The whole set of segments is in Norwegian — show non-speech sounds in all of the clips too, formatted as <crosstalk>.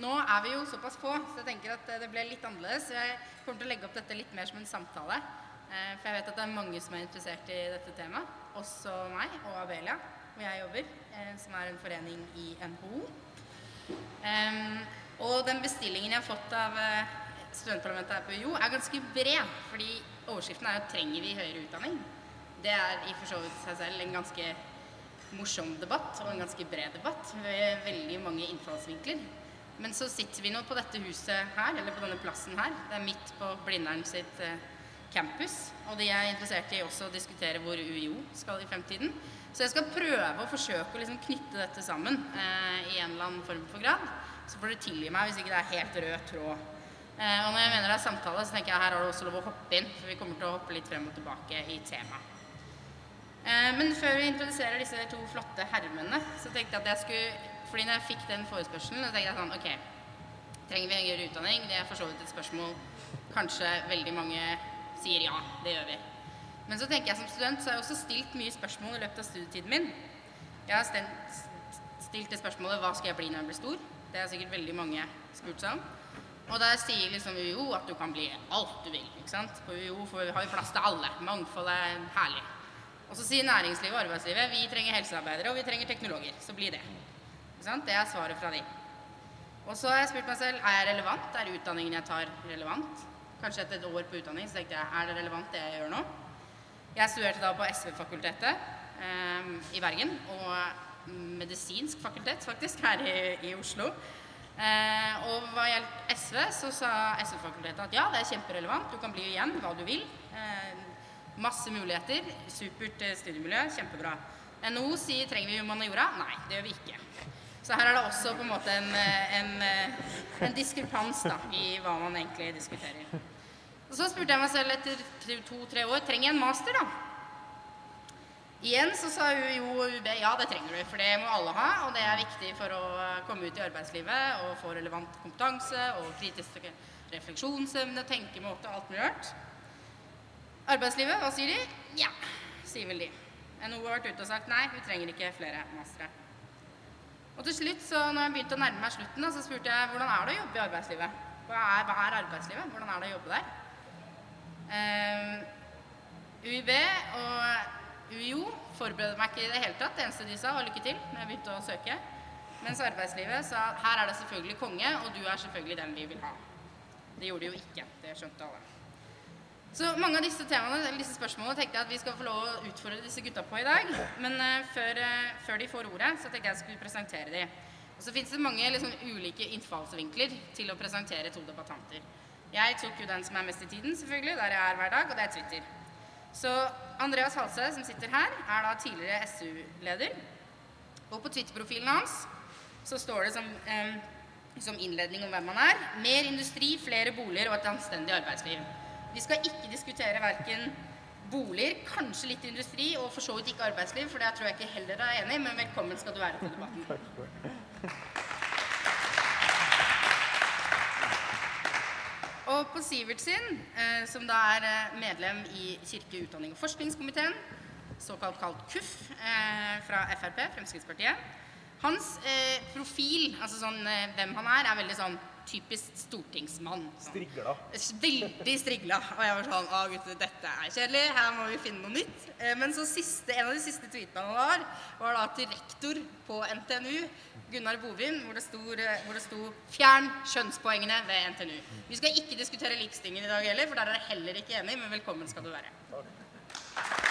Nå er vi jo såpass få, så jeg tenker at det ble litt annerledes. Jeg kommer til å legge opp dette litt mer som en samtale. Eh, for jeg vet at det er mange som er interessert i dette temaet. Også meg og Abelia, hvor jeg jobber, eh, som er en forening i NHO. Og den bestillingen jeg har fått av eh, studentparlamentet her på UiO, er ganske bred. Fordi overskriften er jo 'Trenger vi høyere utdanning?' Det er i for så vidt seg selv en ganske morsom debatt og en ganske bred debatt med veldig mange innfallsvinkler. Men så sitter vi nå på dette huset her, eller på denne plassen her. Det er midt på Blindern sitt eh, campus. Og de er interessert i også å diskutere hvor UiO skal i fremtiden. Så jeg skal prøve å forsøke å liksom knytte dette sammen eh, i en eller annen form for grad. Så får dere tilgi meg hvis ikke det er helt rød tråd. Eh, og når jeg mener det er samtale, så tenker jeg her har du også lov å hoppe inn. For vi kommer til å hoppe litt frem og tilbake i temaet. Eh, men før vi introduserer disse to flotte hermene, så tenkte jeg at jeg skulle fordi når jeg fikk den forespørselen, så tenkte jeg sånn OK, trenger vi høyere utdanning? Det er for så vidt et spørsmål kanskje veldig mange sier ja, det gjør vi. Men så tenker jeg som student så har jeg også stilt mye spørsmål i løpet av studietiden min. Jeg har stilt, det spørsmålet hva skal jeg bli når jeg blir stor? Det har sikkert veldig mange spurt seg om. Og der sier liksom UiO at du kan bli alt du vil. ikke sant? På UiO har vi plass til alle. Mangfold er herlig. Og så sier næringslivet og arbeidslivet vi trenger helsearbeidere og vi trenger teknologer. Så bli det. Det er svaret fra de. Og så har jeg spurt meg selv er jeg relevant. Er utdanningen jeg tar, relevant? Kanskje etter et år på utdanning så tenkte jeg er det relevant det jeg gjør nå? Jeg studerte da på SV-fakultetet eh, i Bergen. Og medisinsk fakultet, faktisk, her i, i Oslo. Eh, og hva gjaldt SV, så sa SV-fakultetet at ja, det er kjemperelevant. Du kan bli igjen hva du vil. Eh, masse muligheter. Supert eh, studiemiljø. Kjempebra. NHO sier trenger vi humaniora? Nei, det gjør vi ikke. Så her er det også på en måte en, en, en diskrepans da, i hva man egentlig diskuterer. Og Så spurte jeg meg selv etter to-tre år trenger jeg en master. da? Igjen så sa jo UB ja, det trenger du, for det må alle ha. Og det er viktig for å komme ut i arbeidslivet og få relevant kompetanse og kritisk refleksjonsevne, tenkemåte, alt mulig rart. Arbeidslivet, hva sier de? Ja, sier vel de. NHO har vært ute og sagt nei, vi trenger ikke flere mastere. Og til slutt, så når jeg begynte å nærme meg slutten, så spurte jeg hvordan er det å jobbe i arbeidslivet? Hva er, arbeidslivet? Hvordan er det å jobbe der? Uh, eh, UiB og UiO forberedte meg ikke i det hele tatt. Det eneste de sa, var lykke til når jeg begynte å søke. Mens arbeidslivet sa her er det selvfølgelig konge, og du er selvfølgelig den vi vil ha. Det gjorde de jo ikke. Det skjønte alle. Så mange av disse temaene, disse spørsmålene tenkte jeg at vi skal få lov å utfordre disse gutta på i dag. Men uh, før, uh, før, de får ordet, så tenkte jeg jeg skulle presentere dem. Og så fins det mange liksom, ulike innfallsvinkler til å presentere to debattanter. Jeg tok jo den som er mest i tiden, selvfølgelig, der jeg er hver dag, og det er Twitter. Så Andreas Halse, som sitter her, er da tidligere SU-leder. Og på Twitter-profilen hans så står det som, eh, som innledning om hvem han er. Mer industri, flere boliger og et anstendig arbeidsliv. Vi skal ikke diskutere verken boliger, kanskje litt industri og for så vidt ikke arbeidsliv, for det tror jeg ikke heller dere er enig men velkommen skal du være til debatten. Og på Sivert sin, eh, som da er eh, medlem i kirke-, utdanning- og forskningskomiteen, såkalt kalt KUF, eh, fra Frp, Fremskrittspartiet Hans profil, altså sånn hvem han er, er veldig sånn typisk stortingsmann. Strigla. Veldig strigla. Og jeg var sånn Å, gutter, dette er kjedelig. Her må vi finne noe nytt. Eh, men så siste, en av de siste tweetene han var, var da til rektor på NTNU, Gunnar Bovin, hvor det sto, eh, hvor det sto 'Fjern kjønnspoengene ved NTNU'. Vi skal ikke diskutere likestillingen i dag heller, for der er dere heller ikke enig, men velkommen skal du være.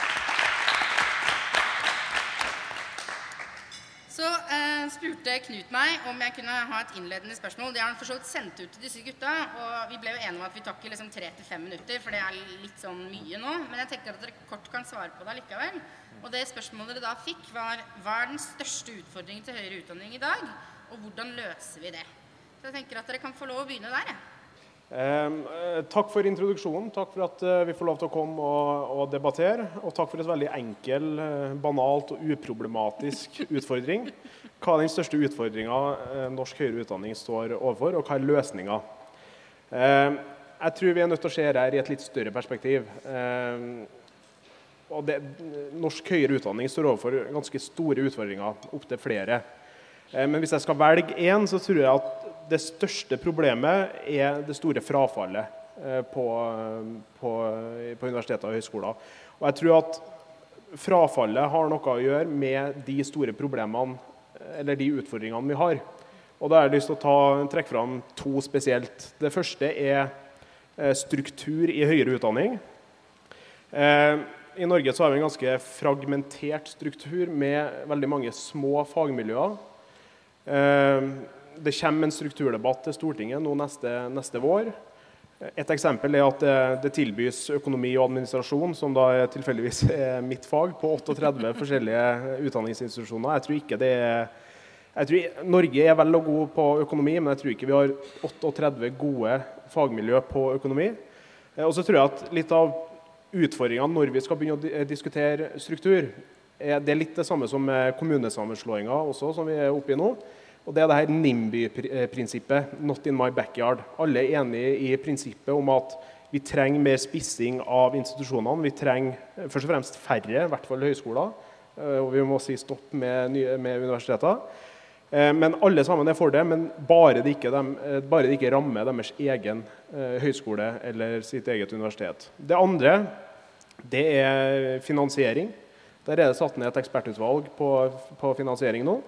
Så eh, spurte Knut meg om jeg kunne ha et innledende spørsmål. Det har han for så vidt sendt ut til disse gutta. Og vi ble jo enige om at vi tar ikke liksom tre til fem minutter, for det er litt sånn mye nå. Men jeg tenker at dere kort kan svare på det likevel. Og det spørsmålet dere da fikk, var hva er den største utfordringen til høyere utdanning i dag? Og hvordan løser vi det? Så jeg tenker at dere kan få lov å begynne der, jeg. Ehm, eh, takk for introduksjonen. Takk for at eh, vi får lov til å komme og, og debattere. Og takk for et veldig enkel, eh, banalt og uproblematisk utfordring. Hva er den største utfordringa eh, norsk høyere utdanning står overfor, og hva er løsninga? Ehm, jeg tror vi er nødt til å se her i et litt større perspektiv. Ehm, og det, norsk høyere utdanning står overfor ganske store utfordringer, opptil flere. Men hvis jeg skal velge én, så tror jeg at det største problemet er det store frafallet eh, på, på, på universiteter og høyskoler. Og jeg tror at frafallet har noe å gjøre med de store problemene eller de utfordringene vi har. Og Da har jeg lyst til å ta, trekke fram to spesielt. Det første er eh, struktur i høyere utdanning. I Norge så har vi en ganske fragmentert struktur med veldig mange små fagmiljøer. Det kommer en strukturdebatt til Stortinget nå neste, neste vår. Et eksempel er at det, det, tilbys økonomi og administrasjon, som da er tilfeldigvis er mitt fag, på 38 forskjellige utdanningsinstitusjoner. Jeg tror ikke det er tror Norge er vel og god på økonomi, men jeg tror ikke vi har 38 gode fagmiljø på økonomi. Og så tror jeg at litt av utfordringene når vi skal begynne å diskutere struktur, er det litt det samme som kommunesammenslåinger også, som vi er oppe i nå. Og Det er det her NIMBY-prinsippet. 'Not in my backyard'. Alle er enige i prinsippet om at vi trenger mer spissing av institusjonene. Vi trenger først og fremst færre, i hvert fall høyskoler. Eh, og vi må si stopp med, med universiteter. Eh, men alle sammen er for det, men bare det ikke, de, eh, bare det ikke rammer deres egen høyskole eller sitt eget universitet. Det andre det er finansiering. Der er det satt ned et ekspertutvalg på, på finansiering nå.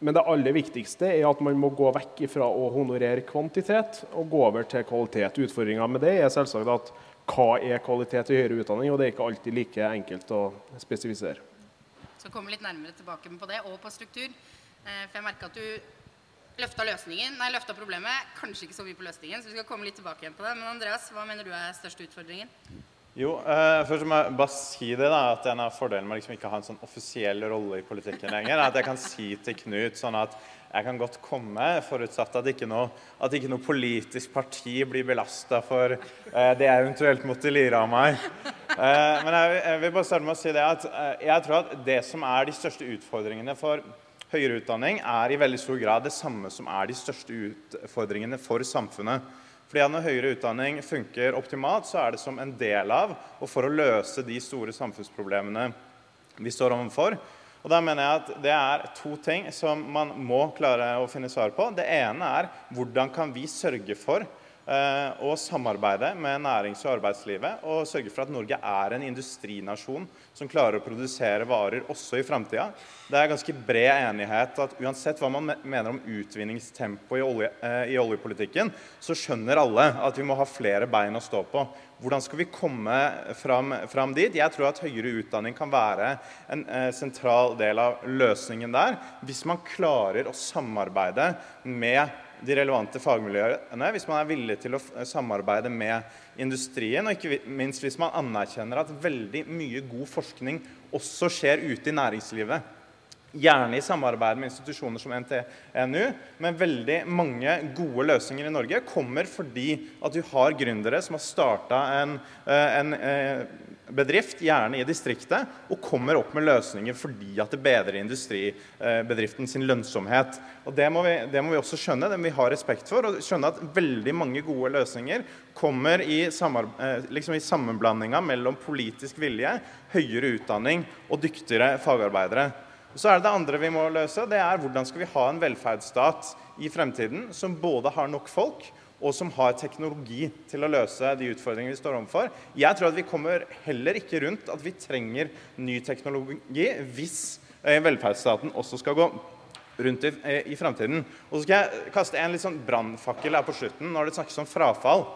Men det aller viktigste er at man må gå vekk fra å honorere kvantitet og gå over til kvalitet. Utfordringa med det er selvsagt at hva er kvalitet i høyere utdanning, og det er ikke alltid like enkelt å spesifisere. Så komme litt nærmere tilbake på det, og på struktur. Eh, for jeg merker at du løfta løsningen, nei, løfta problemet, kanskje ikke så mye på løsningen. Så vi skal komme litt tilbake igjen på det. Men Andreas, hva mener du er største utfordringen? Jo, eh, først må jeg bare si det da, at en av fordelene med liksom ikke å ha en sånn offisiell rolle i politikken lenger, er at jeg kan si til Knut sånn at jeg kan godt komme, forutsatt at ikke noe, at ikke noe politisk parti blir belasta for eh, det jeg eventuelt måtte lire av meg. Eh, men jeg, jeg, vil bare starte med å si det at eh, jeg tror at det som er de største utfordringene for høyere utdanning, er i veldig stor grad det samme som er de største utfordringene for samfunnet. Fordi Når høyere utdanning funker optimalt, så er det som en del av og for å løse de store samfunnsproblemene vi står overfor. Og da mener jeg at Det er to ting som man må klare å finne svar på. Det ene er hvordan kan vi sørge for og samarbeide med nærings- og arbeidslivet og sørge for at Norge er en industrinasjon som klarer å produsere varer også i framtida. Det er ganske bred enighet at uansett hva man mener om utvinningstempo i, olje, eh, i oljepolitikken, så skjønner alle at vi må ha flere bein å stå på. Hvordan skal vi komme fram, fram dit? Jeg tror at høyere utdanning kan være en eh, sentral del av løsningen der, hvis man klarer å samarbeide med de relevante fagmiljøene, hvis man er villig til å samarbeide med industrien, og ikke minst hvis man anerkjenner at veldig mye god forskning også skjer ute i næringslivet. Gjerne i samarbeid med institusjoner som NTNU, men veldig mange gode løsninger i Norge kommer fordi at du har gründere som har starta en, eh, en, eh, bedrift, gjerne i distriktet, og kommer opp med løsninger fordi at det bedrer industribedriften sin lønnsomhet. Og det må, vi, det må vi også skjønne, det må vi ha respekt for. Og skjønne at veldig mange gode løsninger kommer i, eh, liksom i sammenblandinga mellom politisk vilje, høyere utdanning og dyktigere fagarbeidere. Så er det det andre vi må løse. Det er hvordan skal vi ha en velferdsstat i fremtiden som både har nok folk og som har teknologi til å løse de utfordringene vi står overfor. Jeg tror at vi kommer heller ikke rundt at vi trenger ny teknologi hvis eh, velferdsstaten også skal gå rundt i, eh, i fremtiden. Og så skal jeg kaste en litt sånn brannfakkel her på slutten når det snakkes om frafall.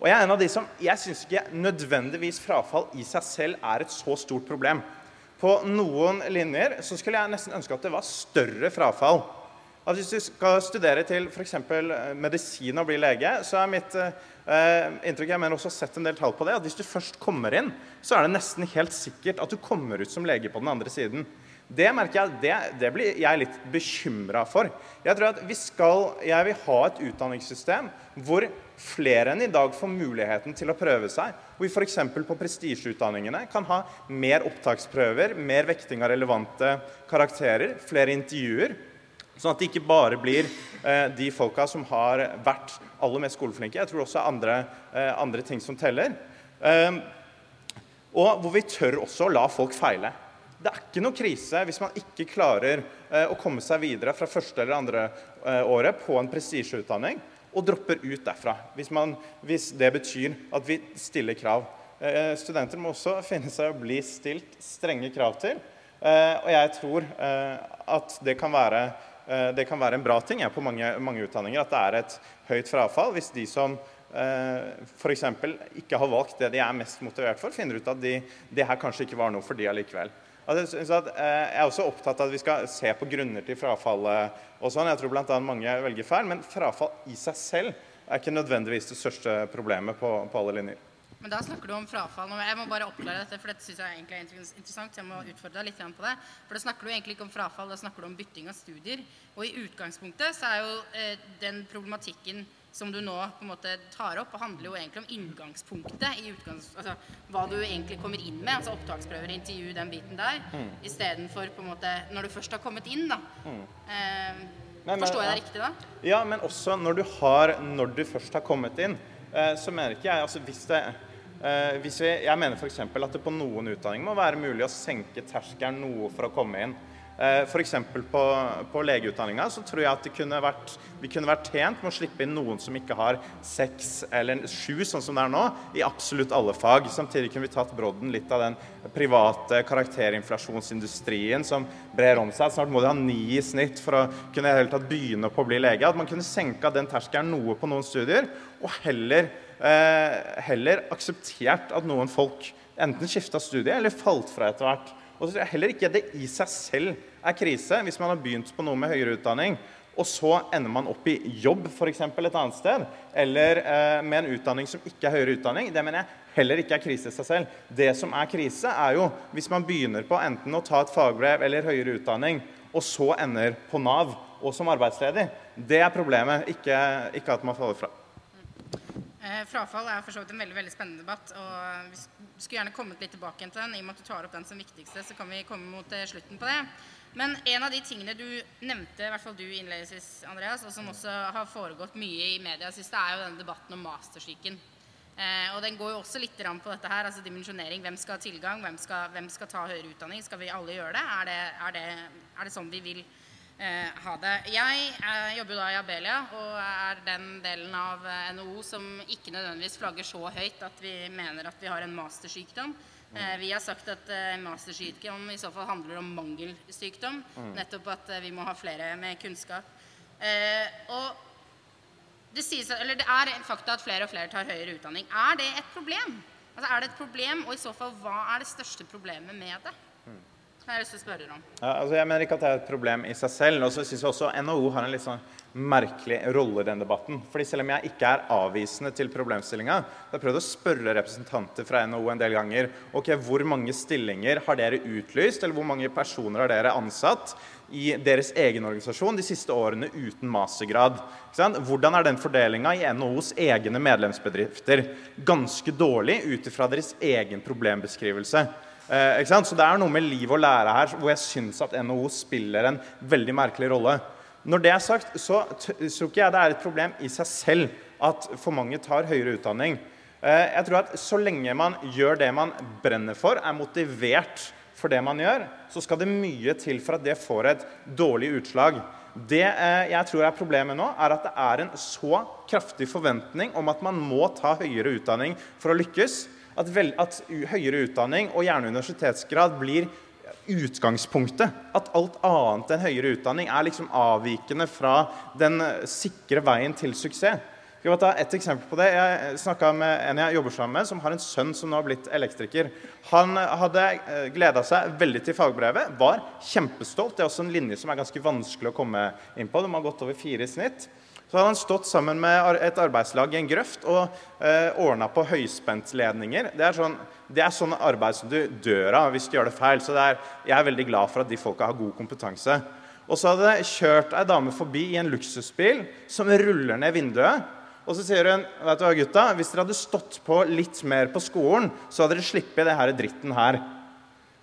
Og jeg er en av de som, jeg syns ikke nødvendigvis frafall i seg selv er et så stort problem. På noen linjer så skulle jeg nesten ønske at det var større frafall at hvis du skal studere til f.eks. Eh, medisin og bli lege, så er mitt eh, inntrykk jeg mener også har sett en del tall på det, at hvis du først kommer inn, så er det nesten helt sikkert at du kommer ut som lege på den andre siden. Det merker jeg, det, det blir jeg litt bekymra for. Jeg tror at vi skal, jeg vil ha et utdanningssystem hvor flere enn i dag får muligheten til å prøve seg. Hvor vi f.eks. på prestisjeutdanningene kan ha mer opptaksprøver, mer vekting av relevante karakterer, flere intervjuer. Sånn at det ikke bare blir eh, de folka som har vært aller mest skoleflinke. Jeg tror også andre, eh, andre ting som teller. Eh, og hvor vi tør også å la folk feile. Det er ikke noe krise hvis man ikke klarer eh, å komme seg videre fra første eller andre eh, året på en prestisjeutdanning og dropper ut derfra. Hvis, man, hvis, det betyr at vi stiller krav. Eh, studenter må også finne seg å bli stilt strenge krav til. Eh, og jeg tror eh, at det kan være eh, det kan være en bra ting ja, på mange, mange, utdanninger at det er et høyt frafall hvis de som eh, f.eks. ikke har valgt det de er mest motivert for, finner ut at de, det her kanskje ikke var noe for de allikevel. Altså, eh, jeg er også opptatt av at vi skal se på grunner til frafallet. og sånn. Jeg tror bl.a. mange velger feil, men frafall i seg selv er ikke nødvendigvis det største problemet på, på alle linjer. Men da snakker du om frafall. Jeg må bare oppklare dette, for dette synes jeg egentlig er interessant. jeg må utfordre deg litt på det. For da snakker du egentlig ikke om frafall, da snakker du om bytting av studier. Og i utgangspunktet så er jo eh, den problematikken som du nå på en måte tar opp, handler jo egentlig om inngangspunktet. i utgangs, altså Hva du egentlig kommer inn med. altså Opptaksprøver, intervju, den biten der. Mm. Istedenfor på en måte når du først har kommet inn, da. Mm. Eh, men, forstår jeg deg riktig da? Ja, men også når du, har, når du først har kommet inn, eh, så mener ikke jeg altså hvis det eh, hvis vi, jeg mener f.eks. at det på noen utdanninger må være mulig å senke terskelen noe for å komme inn. Eh, F.eks. på, på legeutdanninga så tror jeg at kunne vært, vi kunne vært tjent med å slippe inn noen som ikke har seks eller sju, sånn som det er nå, i absolutt alle fag. Samtidig kunne vi tatt brodden litt av den private karakterinflasjonsindustrien som brer om seg. Snart må de ha ni i snitt for å kunne helt tatt begynne på å bli lege. At man kunne senka den terskelen noe på noen studier, og heller, eh, heller akseptert at noen folk enten skifta studie eller falt fra etter hvert. Og så tror jeg heller ikke det i seg selv er krise hvis man har begynt på noe med høyere utdanning, og så ender man opp i jobb eksempel, et annet sted, eller eh, med en utdanning som ikke er høyere utdanning. Det mener jeg heller ikke er krise i seg selv. Det som er krise, er jo hvis man begynner på enten å ta et fagbrev eller høyere utdanning, og så ender på Nav og som arbeidsledig. Det er problemet, ikke, ikke at man faller fra. Eh, frafall er for så vidt en veldig veldig spennende debatt. og Vi skulle gjerne kommet litt tilbake til den. I og med at du tar opp den som viktigste, så kan vi komme mot eh, slutten på det. Men en av de tingene du nevnte, i hvert fall du innledningsvis, Andreas, og som også har foregått mye i media siste, er jo denne debatten om mastersyken. Eh, og den går jo også litt på dette her, altså dimensjonering. Hvem skal ha tilgang? Hvem skal, hvem skal ta høyere utdanning? Skal vi alle gjøre det? Er det, er det, er det sånn vi vil eh, ha det. Jeg eh, jobber jo da i Abelia og er den delen av eh, NHO som ikke nødvendigvis flagger så høyt at vi mener at vi har en mastersykdom. Eh, vi har sagt at eh, mastersykdom i så fall handler om mangelsykdom. Mm. Nettopp at eh, vi må ha flere med kunnskap. og det, sies, eller det er fakta at flere og flere tar høyere utdanning. Er det et problem? Altså, er det et problem, og i så fall, hva er det største problemet med det? Jeg lyst til å spørre om. Ja, altså jeg mener ikke at det er et problem i seg selv. og så synes jeg også NHO har en litt sånn merkelig rolle i den debatten. Fordi Selv om jeg ikke er avvisende til problemstillinga, har jeg prøvd å spørre representanter fra NHO en del ganger ok, hvor mange stillinger har dere utlyst, eller hvor mange personer har dere ansatt i deres egen organisasjon de siste årene uten mastergrad. Hvordan er den fordelinga i NHOs egne medlemsbedrifter? Ganske dårlig ut ifra deres egen problembeskrivelse. Eh, så det er noe med liv og lære her hvor jeg syns at NHO spiller en veldig merkelig rolle. Når det er sagt, så tror ikke jeg det er et problem i seg selv at for mange tar høyere utdanning. Eh, jeg tror at Så lenge man gjør det man brenner for, er motivert for det man gjør, så skal det mye til for at det får et dårlig utslag. Det eh, jeg tror er problemet nå, er at det er en så kraftig forventning om at man må ta høyere utdanning for å lykkes, at, vel, at høyere utdanning og gjerne universitetsgrad blir utgangspunktet. At alt annet enn høyere utdanning er liksom avvikende fra den sikre veien til suksess. Skal jeg ta et eksempel på det? Jeg snakka med en jeg jobber sammen med, som har en sønn som nå har blitt elektriker. Han hadde eh, gleda seg veldig til fagbrevet, var kjempestolt. Det er også en linje som er ganske vanskelig å komme inn på. De har gått over fire i snitt. Så hadde han stått sammen med et arbeidslag i en grøft og eh, ordna på høyspentledninger. Det er, sånn, det er sånn arbeid som du dør av hvis du gjør det feil. Så det er, jeg er veldig glad for at de folka har god kompetanse. Og så hadde det kjørt ei dame forbi i en luksusbil som ruller ned vinduet. Og så sier hun vet du hva gutta, hvis dere hadde stått på litt mer på skolen, så hadde dere sluppet det her dritten her.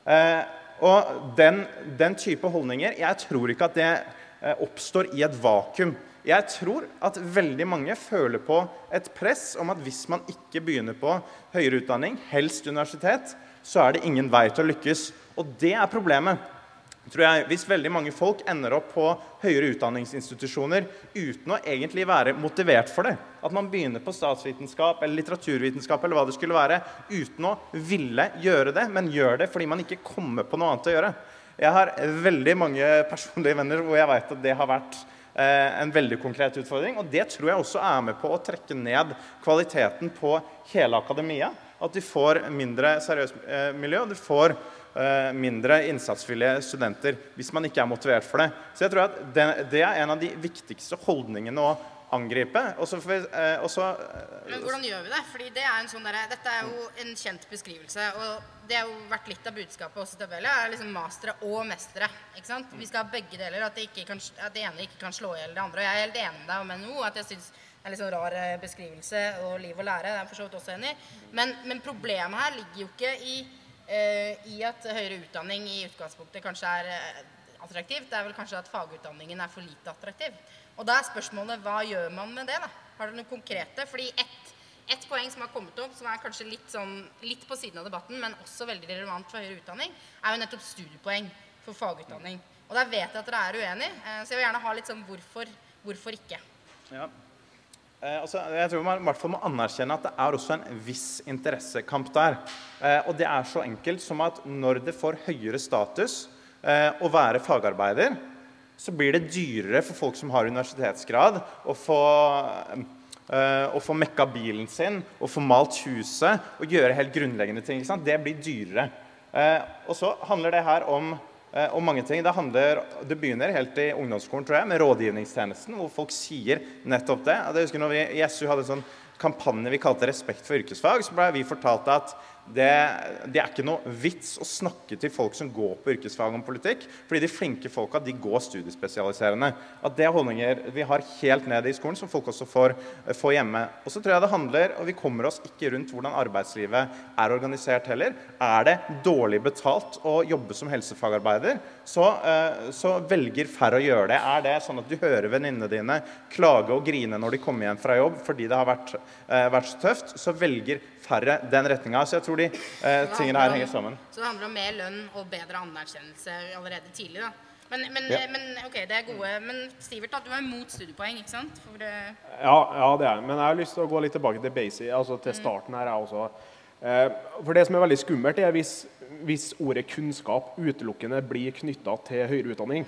Eh, og den, den, type holdninger Jeg tror ikke at det eh, oppstår i et vakuum. Jeg tror at veldig mange føler på et press om at hvis man ikke begynner på høyere utdanning, helst universitet, så er det ingen vei til å lykkes. Og det er problemet. Tror jeg, Hvis veldig mange folk ender opp på høyere utdanningsinstitusjoner uten å egentlig være motivert for det, at man begynner på statsvitenskap eller litteraturvitenskap eller hva det skulle være, uten å ville gjøre det, men gjør det fordi man ikke kommer på noe annet å gjøre. Jeg har veldig mange personlige venner hvor jeg vet at det har vært en veldig konkret utfordring. Og det tror jeg også er med på å trekke ned kvaliteten på hele akademia. At de får mindre seriøst eh, miljø, og de får Eh, mindre innsatsvillige studenter hvis man ikke er motivert for det. Så jeg tror at det, er en av de viktigste holdningene å angripe. Og så, eh, også, eh, Men hvordan gjør vi det? Fordi det er sånn der, Dette er jo en kjent beskrivelse. Og det har jo vært litt av budskapet også til Belia, er liksom mastere og mestere. ikke sant? Vi skal ha begge deler. At det, kan, at det, ene ikke kan slå i hjel det andre. Og jeg er helt enig med deg om NHO. at jeg synes det er litt sånn rar eh, beskrivelse og liv og lære. Det er jeg for så vidt også enig i. Men, men problemet her ligger jo ikke i i at høyere utdanning i utgangspunktet kanskje er attraktivt. Det er vel kanskje at fagutdanningen er for lite attraktiv. Og da er spørsmålet hva gjør man med det? da? Har dere noe konkrete? Fordi ett et poeng som har kommet opp, som er kanskje litt, sånn, litt på siden av debatten, men også veldig relevant for høyere utdanning, er jo nettopp studiepoeng for fagutdanning. Og der vet jeg at dere er uenig, eh, så jeg vil gjerne ha litt sånn hvorfor, hvorfor ikke. Ja. Eh, altså, jeg tror man i hvert fall må anerkjenne at det er også en viss interessekamp der. Eh, og det er så enkelt som at når det får høyere status eh, å være fagarbeider, så blir det dyrere for folk som har universitetsgrad, å få, øh, å få mekka bilen sin, å få malt huset og gjøre helt grunnleggende ting. Det blir dyrere. Eh, og så handler det her om Eh, om mange ting. Det, handler, det begynner helt i ungdomsskolen tror jeg, med rådgivningstjenesten, hvor folk sier nettopp det. Jeg husker når vi i SU hadde en sånn kampanje vi kalte 'Respekt for yrkesfag', så ble vi fortalt at det, det, er ikke noe vits å snakke til folk som går på yrkesfag om politikk, fordi de flinke folka de går studiespesialiserende. At det er holdninger vi har helt ned i skolen, som folk også får, får hjemme. Og så tror jeg det handler, og vi kommer oss ikke rundt hvordan arbeidslivet er organisert heller. Er det dårlig betalt å jobbe som helsefagarbeider, så, eh, så velger færre å gjøre det. Er det sånn at du hører venninnene dine klage og grine når de kommer hjem fra jobb fordi det har vært, eh, vært så tøft, så velger færre den retninga. Så jeg tror de eh, tingene her henger sammen. Så det handler om mer lønn og bedre anerkjennelse allerede tidlig, da. Men, men, ja. men, ok, det er gode. Men Stivert, da, du er imot studiepoeng, ikke sant? For, ja, ja, det er Men jeg har lyst til å gå litt tilbake til basic, altså til mm. starten her. Jeg også. Eh, for det som er veldig skummelt, er hvis, hvis ordet kunnskap utelukkende blir knytta til høyere utdanning.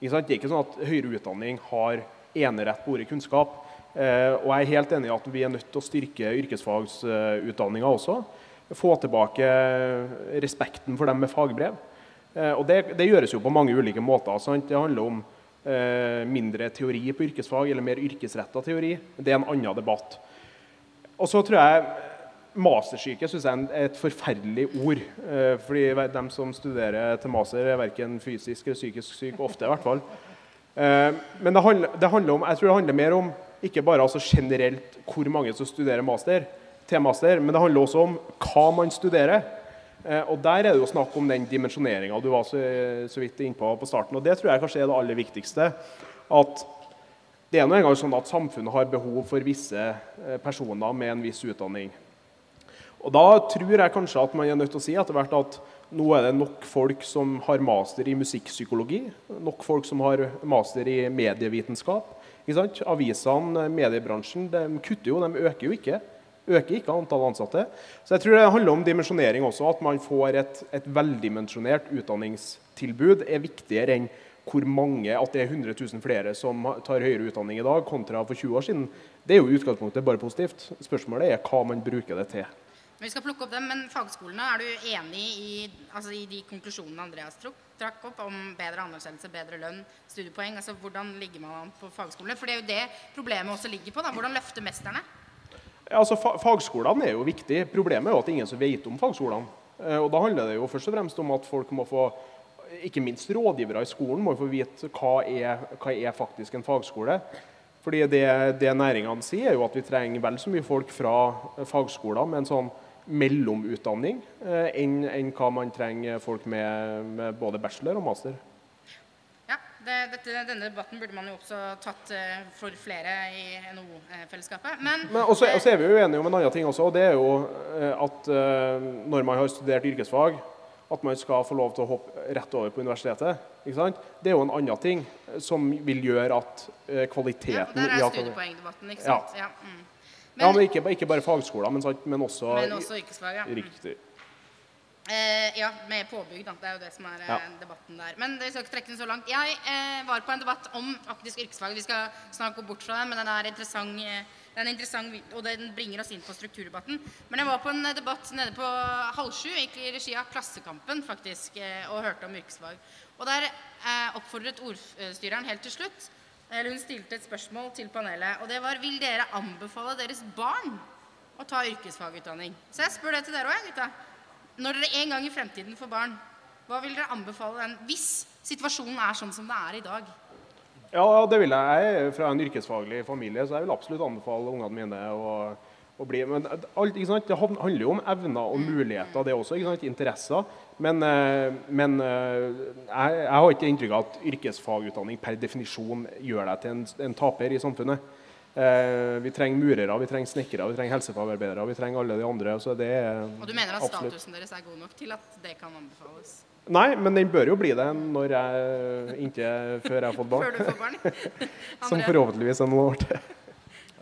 Det er ikke sånn at høyere utdanning har enerett på ordet kunnskap. Eh, og jeg er helt enig i at vi er nødt til å styrke yrkesfagsutdanninga også. Få tilbake respekten for dem med fagbrev. Eh, og det, det gjøres jo på mange ulike måter. Sant? Det handler om eh, mindre teori på yrkesfag, eller mer yrkesretta teori. Det er en annen debatt. Og så tror jeg Mastersyke synes jeg er et forferdelig ord. fordi de som studerer til master, er verken fysisk eller psykisk syk. Ofte, i hvert fall. men det handler, det handler om, jeg tror det handler mer om ikke bare altså generelt hvor mange som studerer master, til master, men det handler også om hva man studerer. Eh, og Der er det jo snakk om den dimensjoneringa du var så, så vidt innpå på starten. og Det tror jeg kanskje er det aller viktigste. At det er nå engang sånn at samfunnet har behov for visse eh, personer med en viss utdanning. Og Da tror jeg kanskje at man er nødt til å si etter hvert at nå er det nok folk som har master i musikkpsykologi, nok folk som har master i medievitenskap, Avisene, mediebransjen, de kutter jo, de øker jo ikke. Øker ikke antall ansatte. Så jeg tror det handler om dimensjonering også. At man får et, et veldimensjonert utdanningstilbud er viktigere enn hvor mange, at det er 100 000 flere som tar høyere utdanning i dag kontra for 20 år siden. Det er jo i utgangspunktet bare positivt. Spørsmålet er hva man bruker det til. Vi skal plukke opp dem, men fagskolene, Er du enig i, altså i de konklusjonene Andreas trakk opp om bedre anerkjennelse, bedre lønn, studiepoeng? altså Hvordan ligger man an på fagskolene? For det er jo det problemet også ligger på. da, Hvordan løfte mesterne? Ja, altså Fagskolene er jo viktig. Problemet er jo at ingen som vet om fagskolene. Eh, og Da handler det jo først og fremst om at folk må få ikke minst rådgivere i skolen må få vite hva er, hva er faktisk en fagskole. Fordi det, det næringene sier, er jo at vi trenger vel så mye folk fra fagskoler med en sånn mellomutdanning eh, enn, enn hva man trenger folk med, med både bachelor og master. Ja, det, dette, Denne debatten burde man jo også tatt eh, for flere i NHO-fellesskapet. Men, Men også, også, er vi jo enige om en annen ting også, og det er jo uh, at eh, når man har studert yrkesfag at man skal få lov til å hoppe rett over på universitetet. Det er jo en annen ting eh, som vil gjøre at eh, Ja, og der er studiepoengdebatten, ikke Ja. sant? Ja. mm. Ja, men ikke, ikke bare fagskoler, men, men også, Men også yrkesfag, ja. Riktig. Eh, ja, med påbygg, da. Det er jo det som er eh, Ja. debatten der. Men vi skal ikke trekke den så langt. Jeg eh, var på en debatt om faktisk yrkesfag. Vi skal snart gå bort fra den, men den er interessant, eh, den er interessant og den bringer oss inn på strukturdebatten. Men jeg var på en eh, debatt nede på halv sju, i regi av Klassekampen, faktisk, og hørte om yrkesfag. Og der eh, oppfordret ordstyreren helt til slutt eller Hun stilte et spørsmål til panelet, og det var Vil dere anbefale deres barn å ta yrkesfagutdanning? Så jeg spør det til dere òg, gutta. Når dere en gang i fremtiden får barn, hva vil dere anbefale den hvis situasjonen er sånn som det er i dag? Ja, det vil jeg. Fra en yrkesfaglig familie, så jeg vil absolutt anbefale ungene mine å, å bli Men alt, det handler jo om evner og muligheter, det også. Interesser. Men, eh, men eh, jeg, jeg har ikke inntrykk av at yrkesfagutdanning per definisjon gjør deg til en, en taper i samfunnet. Eh, vi trenger murere, vi trenger snekkere, vi trenger helsefagarbeidere, vi trenger alle de andre. så det er Og du mener at absolutt. statusen deres er god nok til at det kan anbefales? Nei, men den bør jo bli det når jeg, inntil før jeg har fått barn. Før du får barn? <laughs> Som forhåpentligvis er noen år til.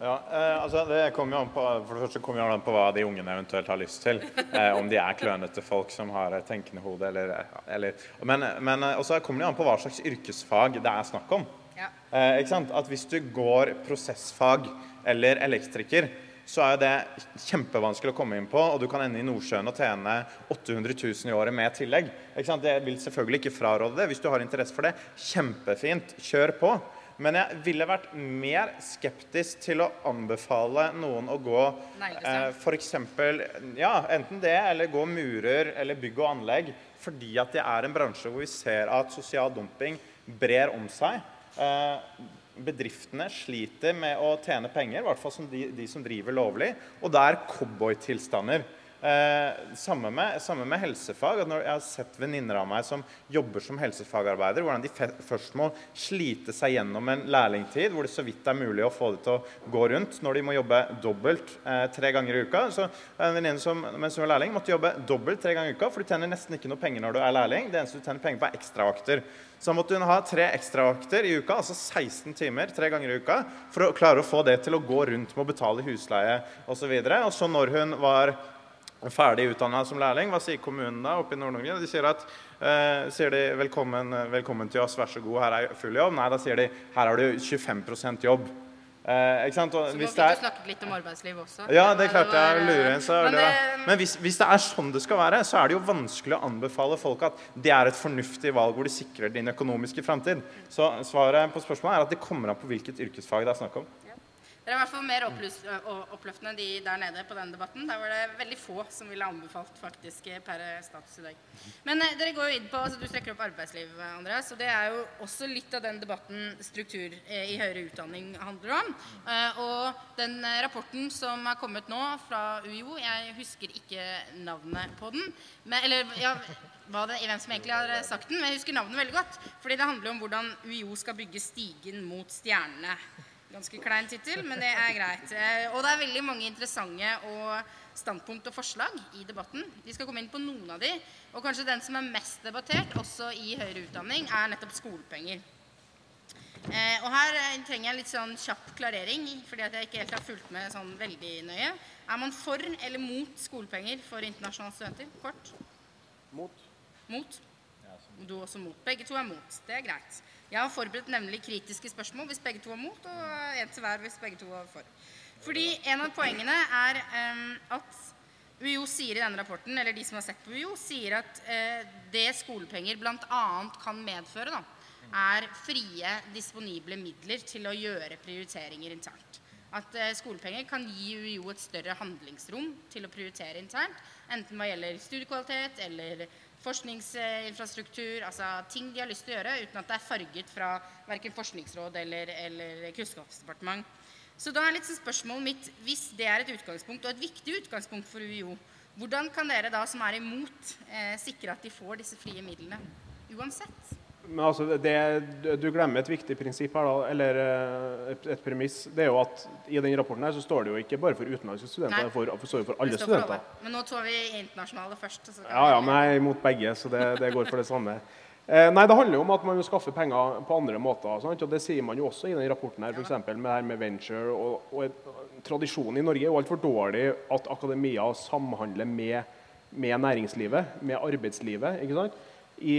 Ja, eh, altså det kommer jo an på, For det første kommer jo an på hva de ungene eventuelt har lyst til. Eh, om de er klønete folk som har et tenkende hode, eller, eller Men, men eh, også kommer det an på hva slags yrkesfag det er snakk om. Ja. Eh, ikke sant? At Hvis du går prosessfag eller elektriker, så er jo det kjempevanskelig å komme inn på, og du kan ende i Nordsjøen og tjene 800 000 i året med tillegg. Ikke sant? Det vil selvfølgelig ikke fraråde det. Hvis du har interesse for det, kjempefint, kjør på. Men jeg ville vært mer skeptisk til å anbefale noen å gå eh, f.eks. Ja, enten det, eller gå murer eller bygg og anlegg. Fordi at det er en bransje hvor vi ser at sosial dumping brer om seg. Eh, bedriftene sliter med å tjene penger, i hvert fall som de, de som driver lovlig. Og det er cowboytilstander. Eh, samme, med, samme med helsefag. at Når jeg har sett venninner av meg som jobber som helsefagarbeider, hvordan de først må slite seg gjennom en lærlingtid hvor det så vidt er mulig å få det til å gå rundt, når de må jobbe dobbelt eh, tre ganger i uka. Så en venninne som mens hun var lærling, måtte jobbe dobbelt tre ganger i uka, for du tjener nesten ikke noe penger når du er lærling. Det eneste du tjener penger på, er ekstravakter. Så måtte hun ha tre ekstravakter i uka, altså 16 timer tre ganger i uka, for å klare å få det til å gå rundt med å betale husleie osv. Og, så og så når hun var ferdig utdanna som lærling, hva sier kommunen da oppe i Nord-Norge? De sier at eh, sier de velkommen, 'velkommen til oss, vær så god, her er full jobb'. Nei, da sier de 'her har du 25% jobb'. Eh, Så hvis vi det er snakke litt om arbeidsliv også. ja, det klarte jeg å lure inn. Så men det Men hvis, hvis det er sånn det skal være, så er det jo vanskelig å anbefale folk at det er et fornuftig valg hvor de sikrer din økonomiske framtid. Så svaret på spørsmålet er at det kommer an på hvilket yrkesfag det er snakk om. Dere er i hvert fall mer oppløftende enn de der nede på den debatten. Der var det veldig få som ville anbefalt faktisk eh, per status i dag. Men eh, dere går jo inn på, altså Du strekker opp arbeidsliv, eh, Andreas. Og det er jo også litt av den debatten struktur eh, i høyere utdanning handler om. Eh, og den eh, rapporten som er kommet nå fra UiO, jeg husker ikke navnet på den. Men, eller ja, det, hvem som egentlig har eh, sagt den, men jeg husker navnet veldig godt. Fordi det handler om hvordan UiO skal bygge stigen mot stjernene. Ganske klein tittel, men det er greit. Eh, Og det er veldig mange interessante og standpunkt og forslag i debatten. Vi skal komme inn på noen av de. Og kanskje den som er mest debattert, også i høyere utdanning, er nettopp skolepenger. Eh, og her eh, trenger jeg litt sånn kjapp klarering, fordi at jeg ikke helt har fulgt med sånn veldig nøye. Er man for eller mot skolepenger for internasjonale studenter? Kort. Mot. Mot? Du også mot. Begge to er mot. Det er greit. Jeg har forberedt nemlig kritiske spørsmål hvis begge to er mot, og en til hver hvis begge to er for. Fordi en av poengene er um, at UiO sier i denne rapporten, eller de som har sett på UiO, sier at uh, det skolepenger bl.a. kan medføre, da, er frie, disponible midler til å gjøre prioriteringer internt. At uh, skolepenger kan gi UiO et større handlingsrom til å prioritere internt, enten hva gjelder studiekvalitet eller forskningsinfrastruktur, altså ting de har lyst til å gjøre uten at det er farget fra verken Forskningsråd eller, eller Kunnskapsdepartement. Så da er litt spørsmålet mitt, hvis det er et utgangspunkt, og et viktig utgangspunkt for UiO, hvordan kan dere da som er imot, eh, sikre at de får disse frie midlene? Uansett. Men altså, det, du glemmer et viktig prinsipp her, da, eller eh, et, et premiss. Det er jo at I den rapporten her så står det jo ikke bare for utenlandske studenter, det for, for, står jo for alle studenter. for. Men nå tar vi internasjonale først. Ja, ja, men jeg er imot begge, så det, det går for det samme. Eh, nei, Det handler jo om at man må skaffe penger på andre måter. Sant? og Det sier man jo også i den rapporten. her, eksempel, med det her med venture. og, og et, Tradisjonen i Norge er jo altfor dårlig at akademia samhandler med, med næringslivet, med arbeidslivet. ikke sant? I,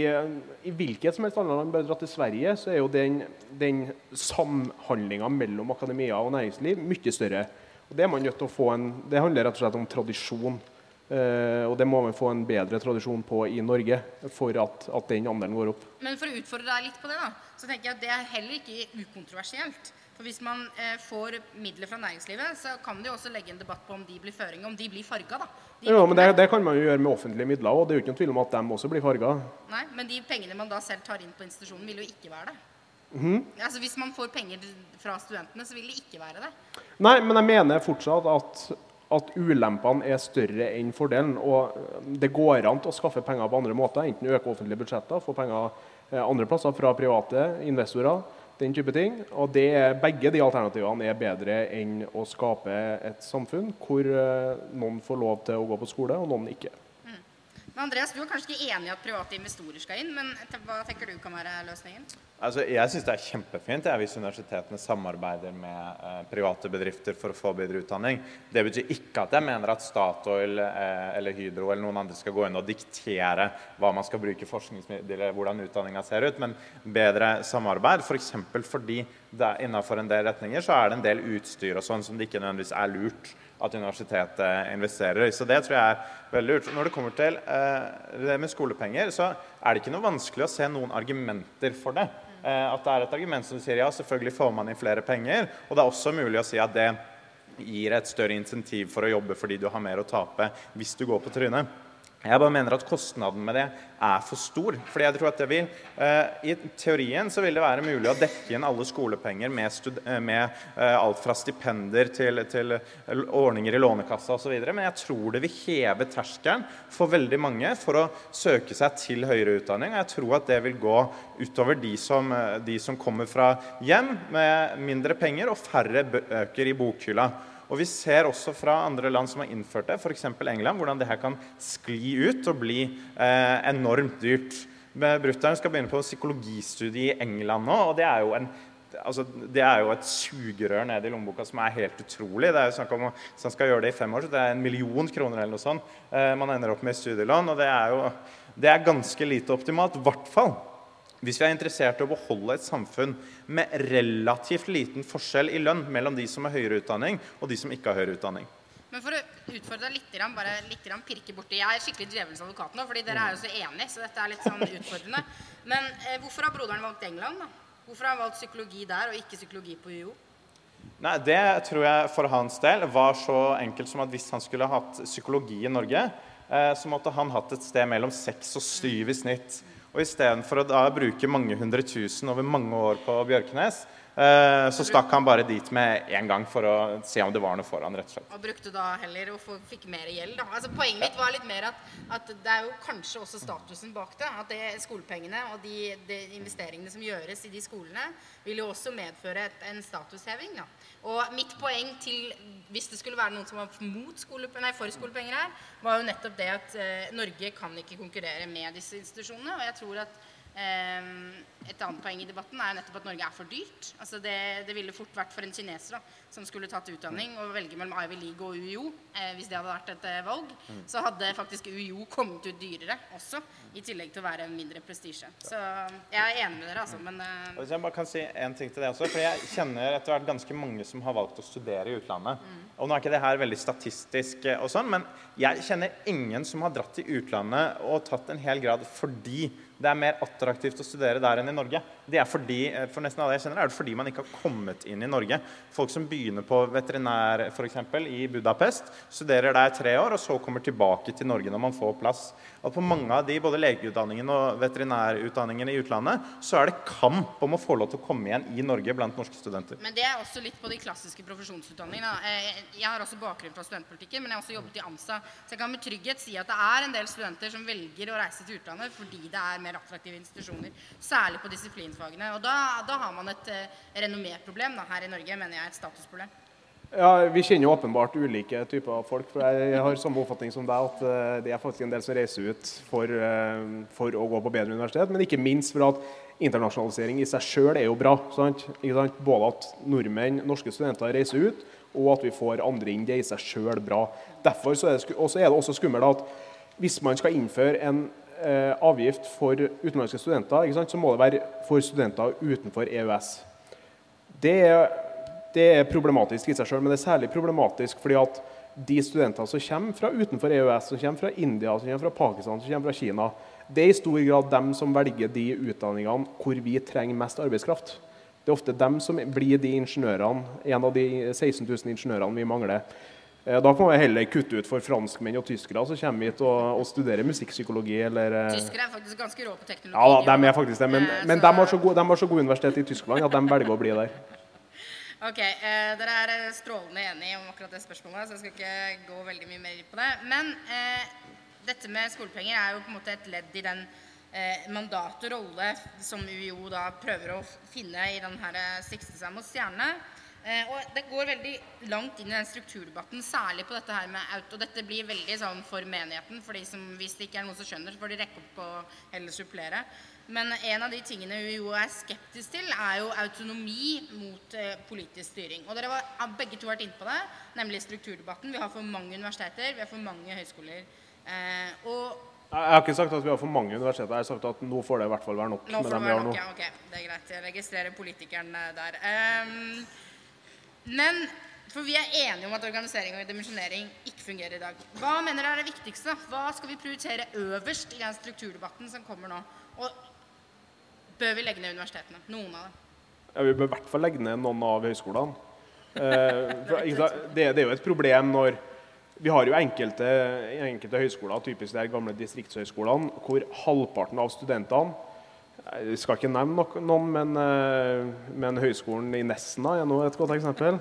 I hvilket som helst annet land, bare dra til Sverige, så er jo den, den samhandlinga mellom akademia og næringsliv mye større. Og Det er man nødt til å få en, det handler rett og slett om tradisjon. Uh, og det må vi få en bedre tradisjon på i Norge for at, at den andelen går opp. Men for å utfordre deg litt på det, da, så tenker jeg at det er heller ikke ukontroversielt. For hvis man uh, får midler fra næringslivet, så kan de også legge en debatt på om de blir føringer, om de blir farga, da. Ja, men det, det kan man jo gjøre med offentlige midler, og det er jo ikke noen tvil om at de også blir farga. Nei, men de pengene man da selv tar inn på institusjonen, vil jo ikke være det. Mhm. Altså Hvis man får penger fra studentene, så vil det ikke være det. Nei, men jeg mener fortsatt at, at ulempene er større enn fordelen. Og det går an å skaffe penger på andre måter, enten øke offentlige budsjetter, få penger eh, andre plasser fra private investorer, den type ting. Og det, begge de alternativene er bedre enn å skape et samfunn hvor eh, noen får lov til å gå på skole, og noen ikke. Men Andreas, du er kanskje ikke enig i at private investorer skal inn, men hva tenker du kan være løsningen? Altså, jeg syns det er kjempefint jeg, hvis universitetene samarbeider med eh, private bedrifter for å få bedre utdanning. Det betyr ikke at jeg mener at Statoil eh, eller Hydro eller noen andre skal gå inn og diktere hva man skal bruke forskningsmidler, hvordan utdanninga ser ut, men bedre samarbeid. F.eks. For fordi det innenfor en del retninger så er det en del utstyr og sånn som det ikke nødvendigvis er lurt at universitetet investerer i. Så det tror jeg er veldig lurt. Når det kommer til eh, det med skolepenger, så er det ikke noe vanskelig å se noen argumenter for det. Eh, at det er et argument som sier ja, selvfølgelig får man inn flere penger. Og det er også mulig å si at det gir et større insentiv for å jobbe fordi du har mer å tape hvis du går på trynet. Jeg bare mener at kostnaden med det er for stor. fordi jeg tror at det vil, eh, I teorien så vil det være mulig å dekke inn alle skolepenger med, eh, med eh, alt fra stipender til, til ordninger i Lånekassa osv. Men jeg tror det vil heve terskelen for veldig mange for å søke seg til høyere utdanning. Og jeg tror at det vil gå utover de som, eh, de som kommer fra hjem med mindre penger og færre bøker i bokhylla. Og Vi ser også fra andre land som har innført det, f.eks. England, hvordan det her kan skli ut og bli eh, enormt dyrt. Brutter'n skal begynne på psykologistudie i England nå, og det er jo en Altså, det er jo et sugerør nede i lommeboka som er helt utrolig. Det er jo snakk om, Hvis han skal gjøre det i fem år, så det er en million kroner eller noe sånt eh, man ender opp med i studielån. Og det er jo det er ganske lite optimalt. I hvert fall hvis vi er interessert i å beholde et samfunn med relativt liten forskjell i lønn mellom de som har høyere utdanning, og de som ikke har høyere utdanning. Men for å utfordre deg litt, bare litt pirke borti Jeg er skikkelig djevelens advokat nå, fordi dere er jo så enige, så dette er litt sånn utfordrende. Men eh, hvorfor har broderen valgt England, da? Hvorfor har han valgt psykologi der, og ikke psykologi på UiO? Nei, Det tror jeg for hans del var så enkelt som at hvis han skulle hatt psykologi i Norge, eh, så måtte han hatt et sted mellom seks og syv i snitt. Og istedenfor å da bruke mange hundre tusen over mange år på Bjørknes, så stakk han bare dit med en gang for å se om det var noe foran. rett og slett. Og brukte da heller og fikk mer gjeld. Da. Altså, poenget mitt var litt mer at, at det er jo kanskje også statusen bak det. At det, skolepengene og de, de investeringene som gjøres i de skolene, vil jo også medføre et, en statusheving. Da. Og mitt poeng til, hvis det skulle være noen som var mot skole, nei, for skolepenger her, var jo nettopp det at eh, Norge kan ikke konkurrere med disse institusjonene. Og jeg tror at eh, et annet poeng i debatten er nettopp at Norge er for dyrt. Altså det, det ville fort vært for en kineser da, som skulle tatt utdanning og velge mellom Ivy League og UiO, eh, hvis det hadde vært et eh, valg, så hadde faktisk UiO kommet ut dyrere også, i tillegg til å være mindre prestisje. Så jeg er enig med dere, altså, men eh, Hvis jeg bare kan si en ting til det også, for Jeg kjenner etter hvert ganske mange som har valgt å studere i utlandet. Og Nå er ikke det her veldig statistisk, eh, og sånn, men jeg kjenner ingen som har dratt til utlandet og tatt en hel grad fordi det er mer attraktivt å studere der enn i Norge. Det er fordi, eh, For nesten alle jeg kjenner, er det fordi man ikke har kommet inn i Norge. Folk som begynner på veterinær for eksempel, i Budapest, studerer der tre år, og så kommer tilbake til Norge når man får plass. Og På mange av de, både legeutdanningen og veterinærutdanningen i utlandet, så er det kamp om å få lov til å komme igjen i Norge blant norske studenter. Men det er også litt på de klassiske profesjonsutdanningene. Eh, Jeg har også bakgrunn fra studentpolitikken, men jeg har også jobbet i ANSA. Så jeg kan med trygghet si at det er en del studenter som velger å reise til utlandet fordi det er mer attraktive institusjoner. Særlig på disiplinfagene. Og da, da har man et eh, renomméproblem her i Norge, mener jeg. Et statusproblem. Ja, Vi kjenner jo åpenbart ulike typer av folk. for Jeg har samme oppfatning som deg, at eh, det er faktisk en del som reiser ut for, eh, for å gå på bedre universitet. Men ikke minst for at internasjonalisering i seg sjøl er jo bra. Sant? sant? Både at nordmenn, norske studenter reiser ut, og at vi får andre inn. Det er i seg sjøl bra. Derfor er, det, er det også skummelt at hvis man skal innføre en avgift for utenlandske studenter, så må det være for studenter utenfor EØS. Det er det er problematisk i seg sjøl, men det er særlig problematisk fordi at de studentene som kommer fra utenfor EØS, som kommer fra India, som kommer fra Pakistan, som kommer fra Kina, det er i stor grad dem som velger de utdanningene hvor vi trenger mest arbeidskraft. Det er ofte dem som blir de ingeniørene, en av de 16 000 ingeniørene vi mangler. Eh, da får vi heller kutte ut for franskmenn og tyskere som kommer hit og, og studerer musikkpsykologi. Eller, eh, Tyskere er faktisk ganske rå på teknologi. Ja, da, de er faktisk det, men, men de, har så gode, de har så gode universitet i Tyskland at de velger å bli der. <laughs> Ok, eh, Dere er eh, strålende enige om akkurat det spørsmålet, så jeg skal ikke gå veldig mye mer på det. Men eh, dette med skolepenger er jo på en måte et ledd i den eh, mandat og rolle som UiO da prøver å finne i den her eh, sikte seg mot stjernene. Eh, og det går veldig langt inn i den strukturdebatten, særlig på dette her med auto. Dette blir veldig sånn for menigheten, for de som, hvis det ikke er noen som skjønner, så får de rekke opp og heller supplere. Men en av de tingene vi jo er skeptisk til, er jo autonomi mot eh, politisk styring. Og dere har begge to vært inne på det, nemlig strukturdebatten. Vi har for mange universiteter, vi har for mange høyskoler. Eh, og jeg har ikke sagt at vi har for mange universiteter. Jeg har sagt at nå får det i hvert fall være nok. Nå får det være nok, ja, ok. Det er greit. Jeg registrerer politikeren eh, der. Um, men for vi er enige om at organisering og dimensjonering ikke fungerer i dag. Hva mener dere er det viktigste? Hva skal vi prioritere øverst i den strukturdebatten som kommer nå? Og Bør vi legge ned universitetene? Noen av dem? Ja, Vi bør i hvert fall legge ned noen av høyskolene. <laughs> Eh, det, er jo et problem når Vi har jo enkelte, enkelte høyskoler, typisk de gamle distriktshøyskolene, hvor halvparten av studentene Jeg skal ikke nevne noen, men, eh, men Høgskolen i Nesna er nå et godt eksempel.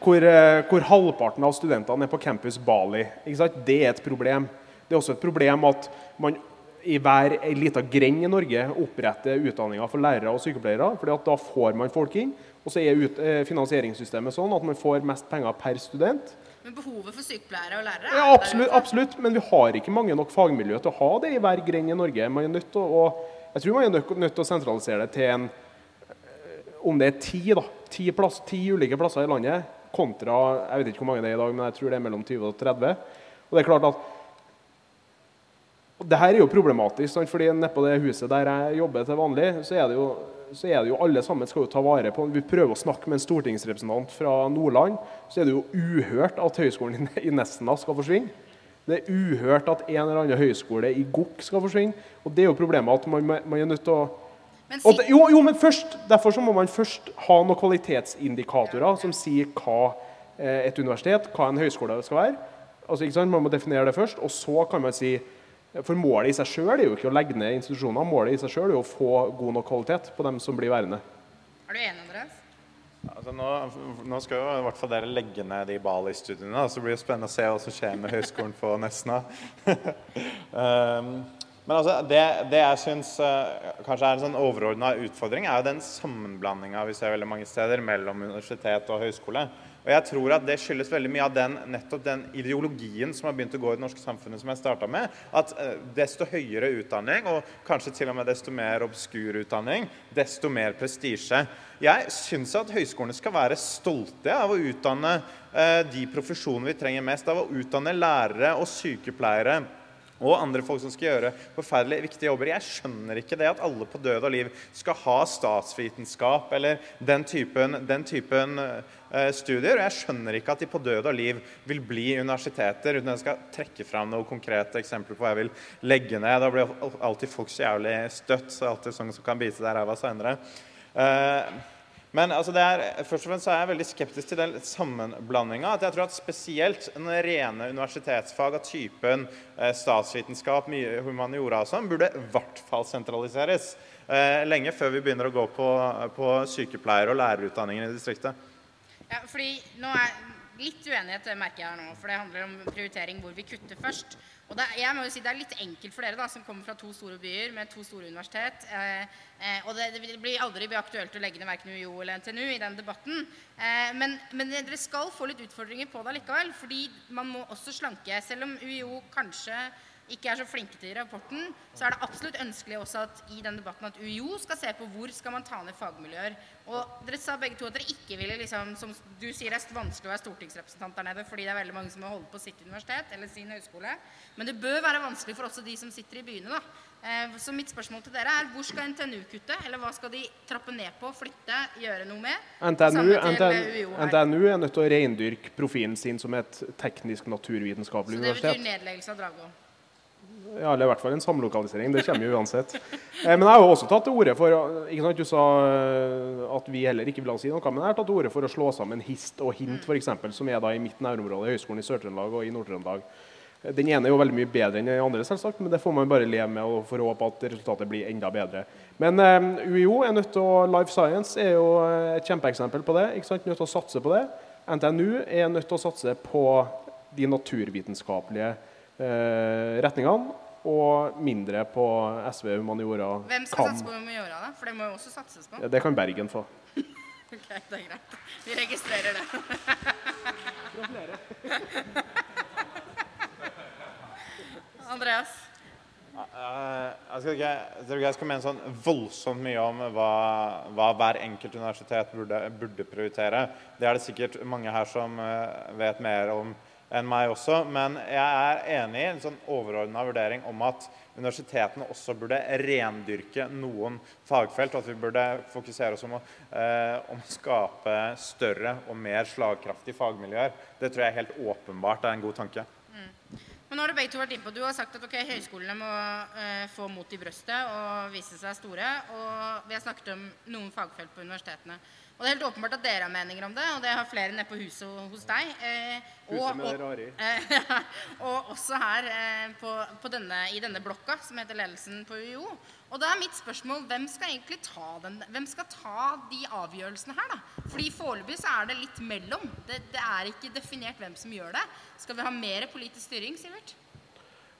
Hvor, eh, hvor, halvparten av studentene er på campus Bali. Det er et problem. Det er også et problem at man i hver ei lita grend i Norge oppretter utdanninger for lærere og sykepleiere. fordi da får man folk inn. Og så er ut, eh, finansieringssystemet sånn at man får mest penger per student. Men behovet for sykepleiere og lærere Ja, absolutt, absolutt. Men vi har ikke mange nok fagmiljø til å ha det i hver grend i Norge. Man er nødt til å, jeg tror man er nødt til å sentralisere det til en eh, Om det er ti, da, ti, plass, ti ulike plasser i landet kontra Jeg vet ikke hvor mange det er i dag, men jeg tror det er mellom 20 og 30. Og det er klart at det her er jo problematisk, sant? fordi nedpå det huset der jeg jobber til vanlig, så er, jo, så er det jo, alle sammen skal jo ta vare på Vi prøver å snakke med en stortingsrepresentant fra Nordland, så er det jo uhørt at Høgskolen i Nesna skal forsvinne. Det er uhørt at en eller annen høyskole i Gokk skal forsvinne. Og det er jo problemet at man, man er nødt til å det, jo, jo, men først, Derfor så må man først ha noen kvalitetsindikatorer som sier hva eh, et universitet, hva en høyskole skal være. Altså, ikke sant? Man må definere det først, og så kan man si for målet i seg sjøl er jo ikke å legge ned institusjoner. Målet i seg sjøl er å få god nok kvalitet på dem som blir værende. Er du enig, Andreas? Altså nå, nå, skal jo i hvert fall dere legge ned de Bali-studiene. Så blir det spennende å se hva som skjer med Høgskolen på Nesna. <laughs> um, men altså, det, det jeg syns uh, kanskje er en sånn overordna utfordring, er jo den sammenblandinga vi ser veldig mange steder mellom universitet og høyskole. Og jeg tror at Det skyldes veldig mye av den, nettopp den ideologien som har begynt å gå i det norske samfunnet, som jeg starta med. At eh, desto høyere utdanning, og kanskje til og med desto mer obskur utdanning, desto mer prestisje. Jeg syns at høyskolene skal være stolte av å utdanne eh, de profesjonene vi trenger mest. Av å utdanne lærere og sykepleiere og andre folk som skal gjøre forferdelig viktige jobber. Jeg skjønner ikke det at alle på død og liv skal ha statsvitenskap eller den typen, den typen eh, studier. Og jeg skjønner ikke at de på død og liv vil bli universiteter uten at jeg skal trekke fram noen konkrete eksempler på hva jeg vil legge ned. Da blir alltid folk så jævlig støtt, så alltid sånn som kan bite der ræva seinere. Uh, men altså er, først og fremst er jeg veldig skeptisk til den sammenblandinga. jeg tror at spesielt en rene universitetsfag av typen eh, statsvitenskap, mye humaniora og sånn, burde i hvert fall sentraliseres. Eh, lenge før vi begynner å gå på, på sykepleier- og lærerutdanningen i distriktet. Ja, fordi nå er litt uenighet merker jeg her nå, for det handler om prioritering hvor vi kutter først. Og det, jeg må jo si det er litt enkelt for dere da, som kommer fra to store byer med to store universitet. Eh, eh, og det, det blir aldri bli aktuelt å legge ned verken UiO eller NTNU i den debatten. Eh, men, men, dere skal få litt utfordringer på det likevel. Fordi man må også slanke. Selv om UiO kanskje ikke er så flinke til i rapporten, så er det absolutt ønskelig også at i den debatten at UiO skal se på hvor skal man ta ned fagmiljøer. Og dere sa begge to at dere ikke ville liksom, som du sier det er vanskelig å være stortingsrepresentant der nede fordi det er veldig mange som har holdt på sitt universitet eller sin høyskole. Men det bør være vanskelig for også de som sitter i byene. da. Eh, så mitt spørsmål til dere er hvor skal NTNU kutte, eller hva skal de trappe ned på, flytte, gjøre noe med? NTNU, NTNU, NTNU er nødt til å reindyrke profilen sin som et teknisk naturvitenskapelig universitet. Så det betyr nedleggelse av Dragvoll? Ja, eller i hvert fall en samlokalisering. Det kommer jo uansett. Eh, men jeg har jo også tatt til orde for ikke sant, Du sa eh, at vi heller ikke vil si noe, men jeg har tatt til orde for å slå sammen HIST og HINT, f.eks., som er da i mitt nærområde, Høgskolen i Sør-Trøndelag og i Nord-Trøndelag. Den ene er jo veldig mye bedre enn den andre, selvsagt, men det får man bare leve med og får håpe at resultatet blir enda bedre. Men um, eh, UiO er nødt til å Life Science er jo et kjempeeksempel på det. ikke sant? Nødt til å satse på det. NTNU er nødt til å satse på de naturvitenskapelige retningene og mindre på SV humaniora. Hvem skal satse på humaniora, da? For det må jo også satses på. Ja, det kan Bergen få. <laughs> ok, det er greit. Vi registrerer det. Gratulerer. <laughs> Andreas? Jeg skal ikke, jeg tror ikke jeg skal mene sånn voldsomt mye om hva, hva hver enkelt universitet burde, burde, prioritere. Det er det sikkert mange her som eh, vet mer om enn meg også. Men jeg er enig i en sånn overordna vurdering om at universitetene også burde rendyrke noen fagfelt. Og at vi burde fokusere oss om å, eh, om å skape større og mer slagkraftige fagmiljøer. Det tror jeg helt åpenbart er en god tanke. Mm. Men nå har Du begge to vært innpå. du har sagt at okay, høyskolene må eh, få mot i brøstet og vise seg store. Og vi har snakket om noen fagfelt på universitetene. Og det er helt åpenbart at dere har meninger om det, og det har flere nede på huset hos deg. Eh, og, og, <laughs> eh, og, også her eh, på, på denne, i denne blokka, som heter Ledelsen på UiO. Og da er mitt spørsmål hvem skal egentlig ta, den, hvem skal ta de avgjørelsene her, da? Fordi foreløpig så er det litt mellom. Det, det er ikke definert hvem som gjør det. Skal vi ha mer politisk styring, Sivert?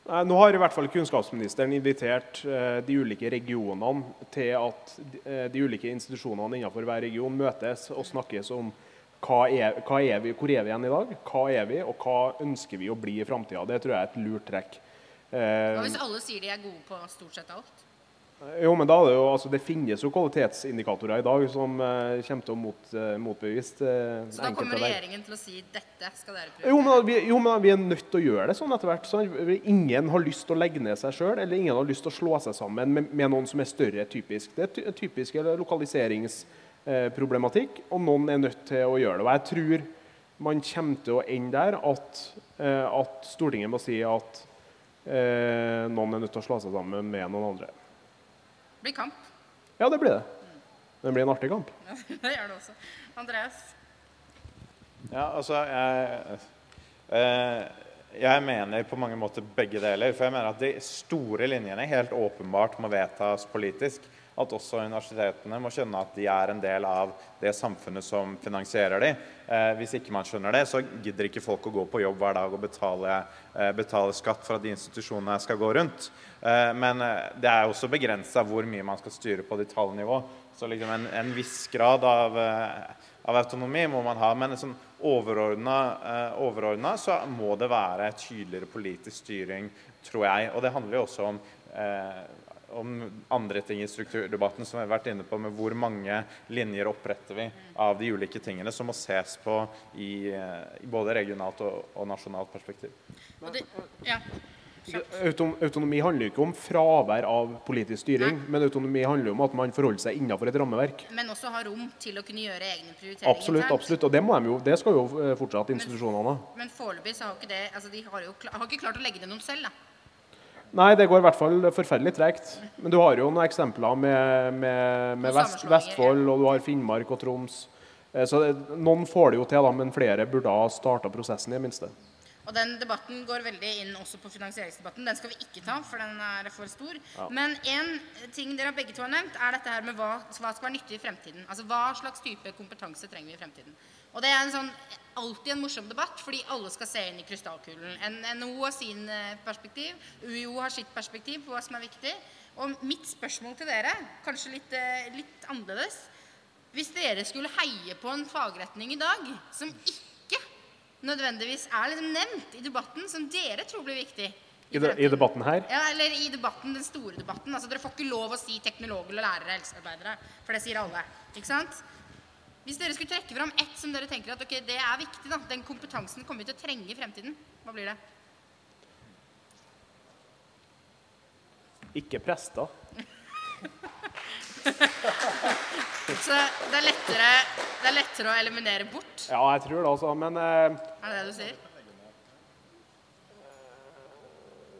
Nå har i hvert fall kunnskapsministeren invitert eh, de ulike regionene til at eh, de ulike institusjonene innenfor hver region møtes og snakkes om hva er, hva er vi, hvor er vi igjen i dag, hva er vi, og hva ønsker vi å bli i framtida. Det tror jeg er et lurt trekk. Hva hvis alle sier de er gode på stort sett alt? Jo, men da er det jo, altså det finnes jo kvalitetsindikatorer i dag som uh, kommer til å mot, uh, motbevise uh, Så da kommer regjeringen til å si dette skal dere prøve? Jo men, vi, jo, men vi er nødt til å gjøre det sånn etter hvert. Sånn. Ingen har lyst til å legge ned seg sjøl, eller ingen har lyst til å slå seg sammen med, med noen som er større typisk. Det er typisk lokaliseringsproblematikk, og noen er nødt til å gjøre det. Og jeg tror man kommer til å ende der at, at Stortinget må si at noen er nødt til å slå seg sammen med noen andre blir kamp. Ja, det blir det. Det blir en artig kamp. <laughs> det gjør det også. Andreas? Ja, altså jeg, eh, jeg mener på mange måter begge deler. For jeg mener at de store linjene helt åpenbart må vedtas politisk at også universitetene må skjønne at de er en del av det samfunnet som finansierer dem. Eh, hvis ikke man skjønner det, så gidder ikke folk å gå på jobb hver dag og betale, eh, betale skatt for at de institusjonene skal gå rundt. Eh, men eh, det er også begrensa hvor mye man skal styre på detaljnivå. Så liksom en, en viss grad av, eh, av, autonomi må man ha. Men sånn eh, overordna så må det være tydeligere politisk styring, tror jeg. Og det handler jo også om om andre ting i strukturdebatten som vi har vært inne på, med hvor mange linjer oppretter vi av de ulike tingene som må ses på i, i både regionalt og, og nasjonalt perspektiv. Det, ja. Autonomi handler ikke om fravær av politisk styring, Nei. men autonomi handler om at man forholder seg innenfor et rammeverk. Men også ha rom til å kunne gjøre egne prioriteringer. Absolutt, absolutt, og det, de jo, det skal jo eh, fortsatt institusjonene ha. Men, men foreløpig så har ikke det, altså de har jo har ikke klart å legge det noen selv, da. Nei, det går i hvert fall forferdelig tregt. Men du har jo noen eksempler med, med, med Vest, Vestfold, og du har Finnmark og Troms. Eh, så det, noen får det jo til, da, men flere burde ha starta prosessen i det minste. Og den debatten går veldig inn også på finansieringsdebatten. Den skal vi ikke ta, for den er for stor. Ja. Men en ting dere begge to har nevnt, er dette her med hva, hva skal være nyttig i fremtiden. Altså hva slags type kompetanse trenger vi i fremtiden. Og det er en sånn, alltid en morsom debatt, fordi alle skal se inn i krystallkulen. En- NHO har sin eh, perspektiv, UiO har sitt perspektiv på hva som er viktig. Og mitt spørsmål til dere, kanskje litt, eh, litt annerledes Hvis dere skulle heie på en fagretning i dag som ikke nødvendigvis er liksom nevnt i debatten, som dere tror blir viktig I, de, I debatten her. ja, eller i debatten, den store debatten. Altså, dere får ikke lov å si teknologer eller lærere eller helsearbeidere, for det sier alle. Ikke sant? Hvis dere skulle trekke fram ett som dere tenker at ok, det er viktig, da, den kompetansen kommer vi til å trenge i fremtiden, hva blir det? Ikke prester. <laughs> Så det er lettere, det er lettere å eliminere bort, Ja, jeg tror det, altså. Men eh, er det det du sier?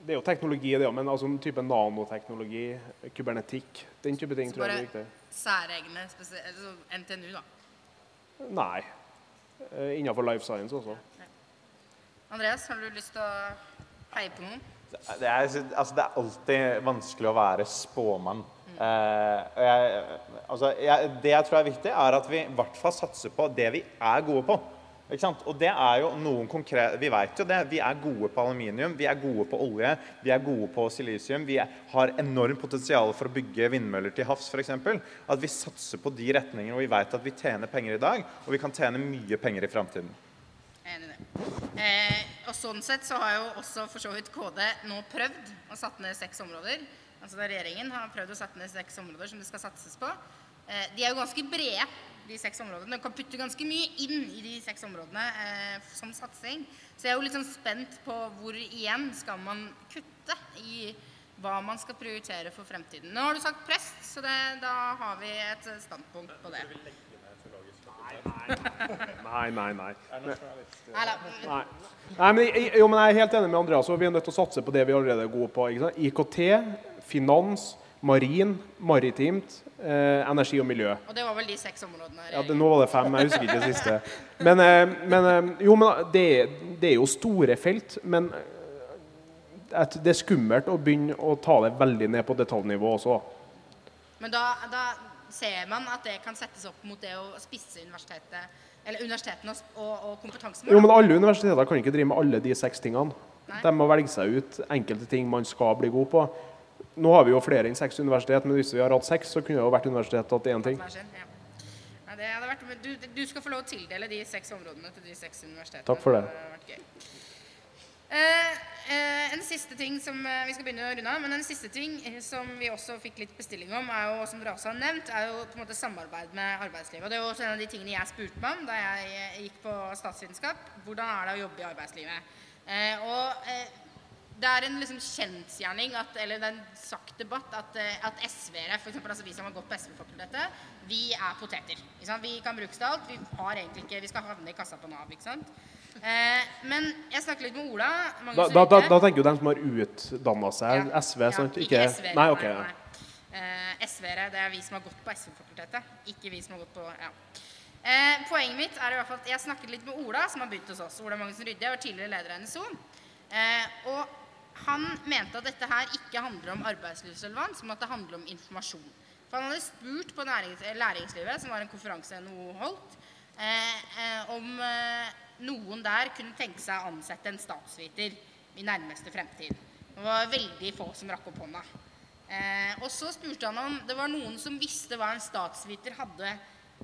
det er jo teknologi, det òg. Men altså type nanoteknologi, kybernetikk, den type ting Så tror jeg er viktig. særegne spesie- altså NTNU, da. Nei. Eh, Innenfor life science også. Andreas, har du lyst til å heie på noen? Det er, altså, det er alltid vanskelig å være spåmann. Eh, og jeg, altså, jeg, det jeg tror er viktig, er at vi i hvert fall satser på det vi er gode på. Og det er jo noen konkrete Vi vet jo det. Vi er gode på aluminium, vi er gode på olje, vi er gode på silisium. Vi har enormt potensial for å bygge vindmøller til havs, f.eks. At vi satser på de retningene hvor vi vet at vi tjener penger i dag, og vi kan tjene mye penger i framtiden. Eh, og sånn sett så har jo også for så vidt KD nå prøvd å satt ned seks områder. Altså da Regjeringen har prøvd å sette ned seks områder som det skal satses på. Eh, de er jo ganske brede, de seks områdene. Du kan putte ganske mye inn i de seks områdene eh, som satsing. Så jeg er jo litt sånn spent på hvor igjen skal man kutte i hva man skal prioritere for fremtiden. Nå har du sagt prest, så det, da har vi et standpunkt på det. Nei, nei, nei. Nei. Nei, men, jo, men jeg er helt enig med Andreas. Vi er nødt til å satse på det vi allerede er gode på. Ikke sant? IKT, finans, marin, maritimt, eh, energi og miljø. Og det var vel de seks områdene. Ja, det, Nå var det fem, jeg husker ikke det siste. Men, eh, men eh, jo, men det, er- det er jo store felt. Men eh, at det er skummelt å begynne å ta det veldig ned på detaljnivå også. Men da, da ser man at det kan settes opp mot det å spisse universitetet, eller universitetene og, og, kompetansen Jo, men alle universiteter kan ikke drive med alle de seks tingene. Nei. De må velge seg ut enkelte ting man skal bli god på. Nå har vi jo flere enn seks universitet, men hvis vi har hatt seks, så kunne det jo vært universitet hatt én ting. Ja. Ja, det hadde vært, men du, du skal få lov å tildele de seks områdene til de seks universitetene. Takk for det. gøy. Eh, eh, en siste ting som eh, Vi skal begynne å runde av, men en siste ting eh, som vi også fikk litt bestilling om, er jo, som dere også har nevnt, er jo på en måte samarbeid med arbeidslivet. Og det er jo også en av de tingene jeg spurte meg om da jeg eh, gikk på statsvitenskap. Hvordan er det å jobbe i arbeidslivet? Eh, og det er en liksom kjensgjerning, at, eller det er en sagt debatt, at, eh, at SV-ere, f.eks. Altså vi som har gått på SV-fakultetet, vi er poteter. Vi kan brukes til alt. Vi har egentlig ikke, vi skal havne i kassa på Nav. ikke sant? Eh, men jeg snakket litt med Ola. Da, da, da, da tenker jo dem som har utdanna seg, Ja. SV, Ja, sant? Ikke, Ikke, nei, ok. nei, nei. Eh, SV-ere, det er vi som har gått på SV-fakultetet. Ikke vi som har gått på ja. Eh, poenget mitt er i hvert fall at jeg snakket litt med Ola, som har begynt hos oss. Ola Magnussen Rydde jeg var tidligere leder av NSO. Eh, og han mente at dette her ikke handler om arbeidslivsrelevans, men at det handler om informasjon. For han hadde spurt på nærings Læringslivet, som var en konferanse NHO holdt, eh, eh, om eh, noen der kunne tenke seg å ansette en statsviter i nærmeste fremtid. Det var veldig få som rakk opp hånda. Eh, og så spurte han om det var noen som visste hva en statsviter hadde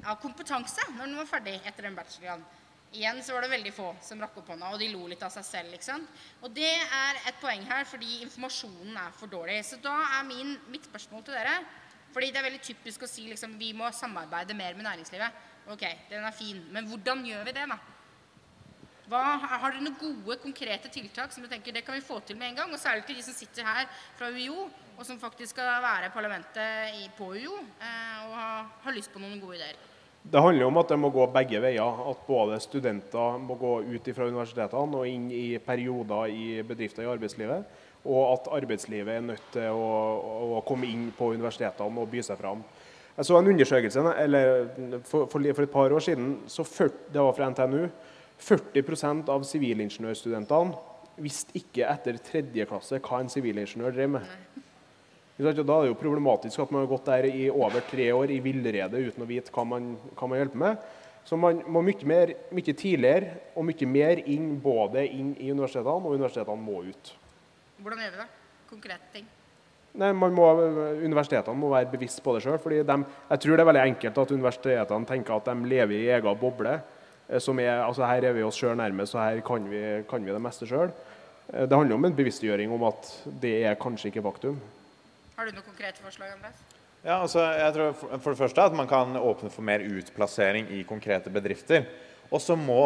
av kompetanse når den var ferdig etter en bacheloren. Igjen så var det veldig få som rakk opp hånda, og de lo litt av seg selv. ikke sant? Og det er et poeng her, fordi informasjonen er for dårlig. Så da er min, mitt spørsmål til dere fordi det er veldig typisk å si liksom, vi må samarbeide mer med næringslivet. Ok, den er fin, men hvordan gjør vi det, da? Hva, har dere noen gode, konkrete tiltak som du tenker det kan vi få til med en gang? Og særlig til de som sitter her fra UiO, og som faktisk skal være parlamentet på UiO, eh, og har, har lyst på noen gode ideer. Det handler om at det må gå begge veier. At både studenter må gå ut fra universitetene og inn i perioder i bedrifter i arbeidslivet. Og at arbeidslivet er nødt til å, å komme inn på universitetene og by seg fram. Jeg så en undersøkelse for, for, et par år siden, så 40, det var fra NTNU. 40% av sivilingeniørstudentene visste ikke etter tredje klasse hva en sivilingeniør drev med. Da er det jo problematisk at man har gått der i over tre år i villrede uten å vite hva man, hva man hjelper med. Så man må mye, mer, mye tidligere og mye mer inn både inn i universitetene, og universitetene må ut. Hvordan gjør vi det? Konkrete ting. Nei, må, Universitetene må være bevisst på det sjøl. Jeg tror det er veldig enkelt at universitetene tenker at de lever i egen boble. Eh, som er, altså Her er vi oss sjøl nærmest, så her kan vi, kan vi det meste sjøl. Eh, det handler om en bevisstgjøring om at det er kanskje ikke faktum. Har du noen konkrete forslag, Andreas? Ja, altså, jeg tror For det første at man kan åpne for mer utplassering i konkrete bedrifter. Og så må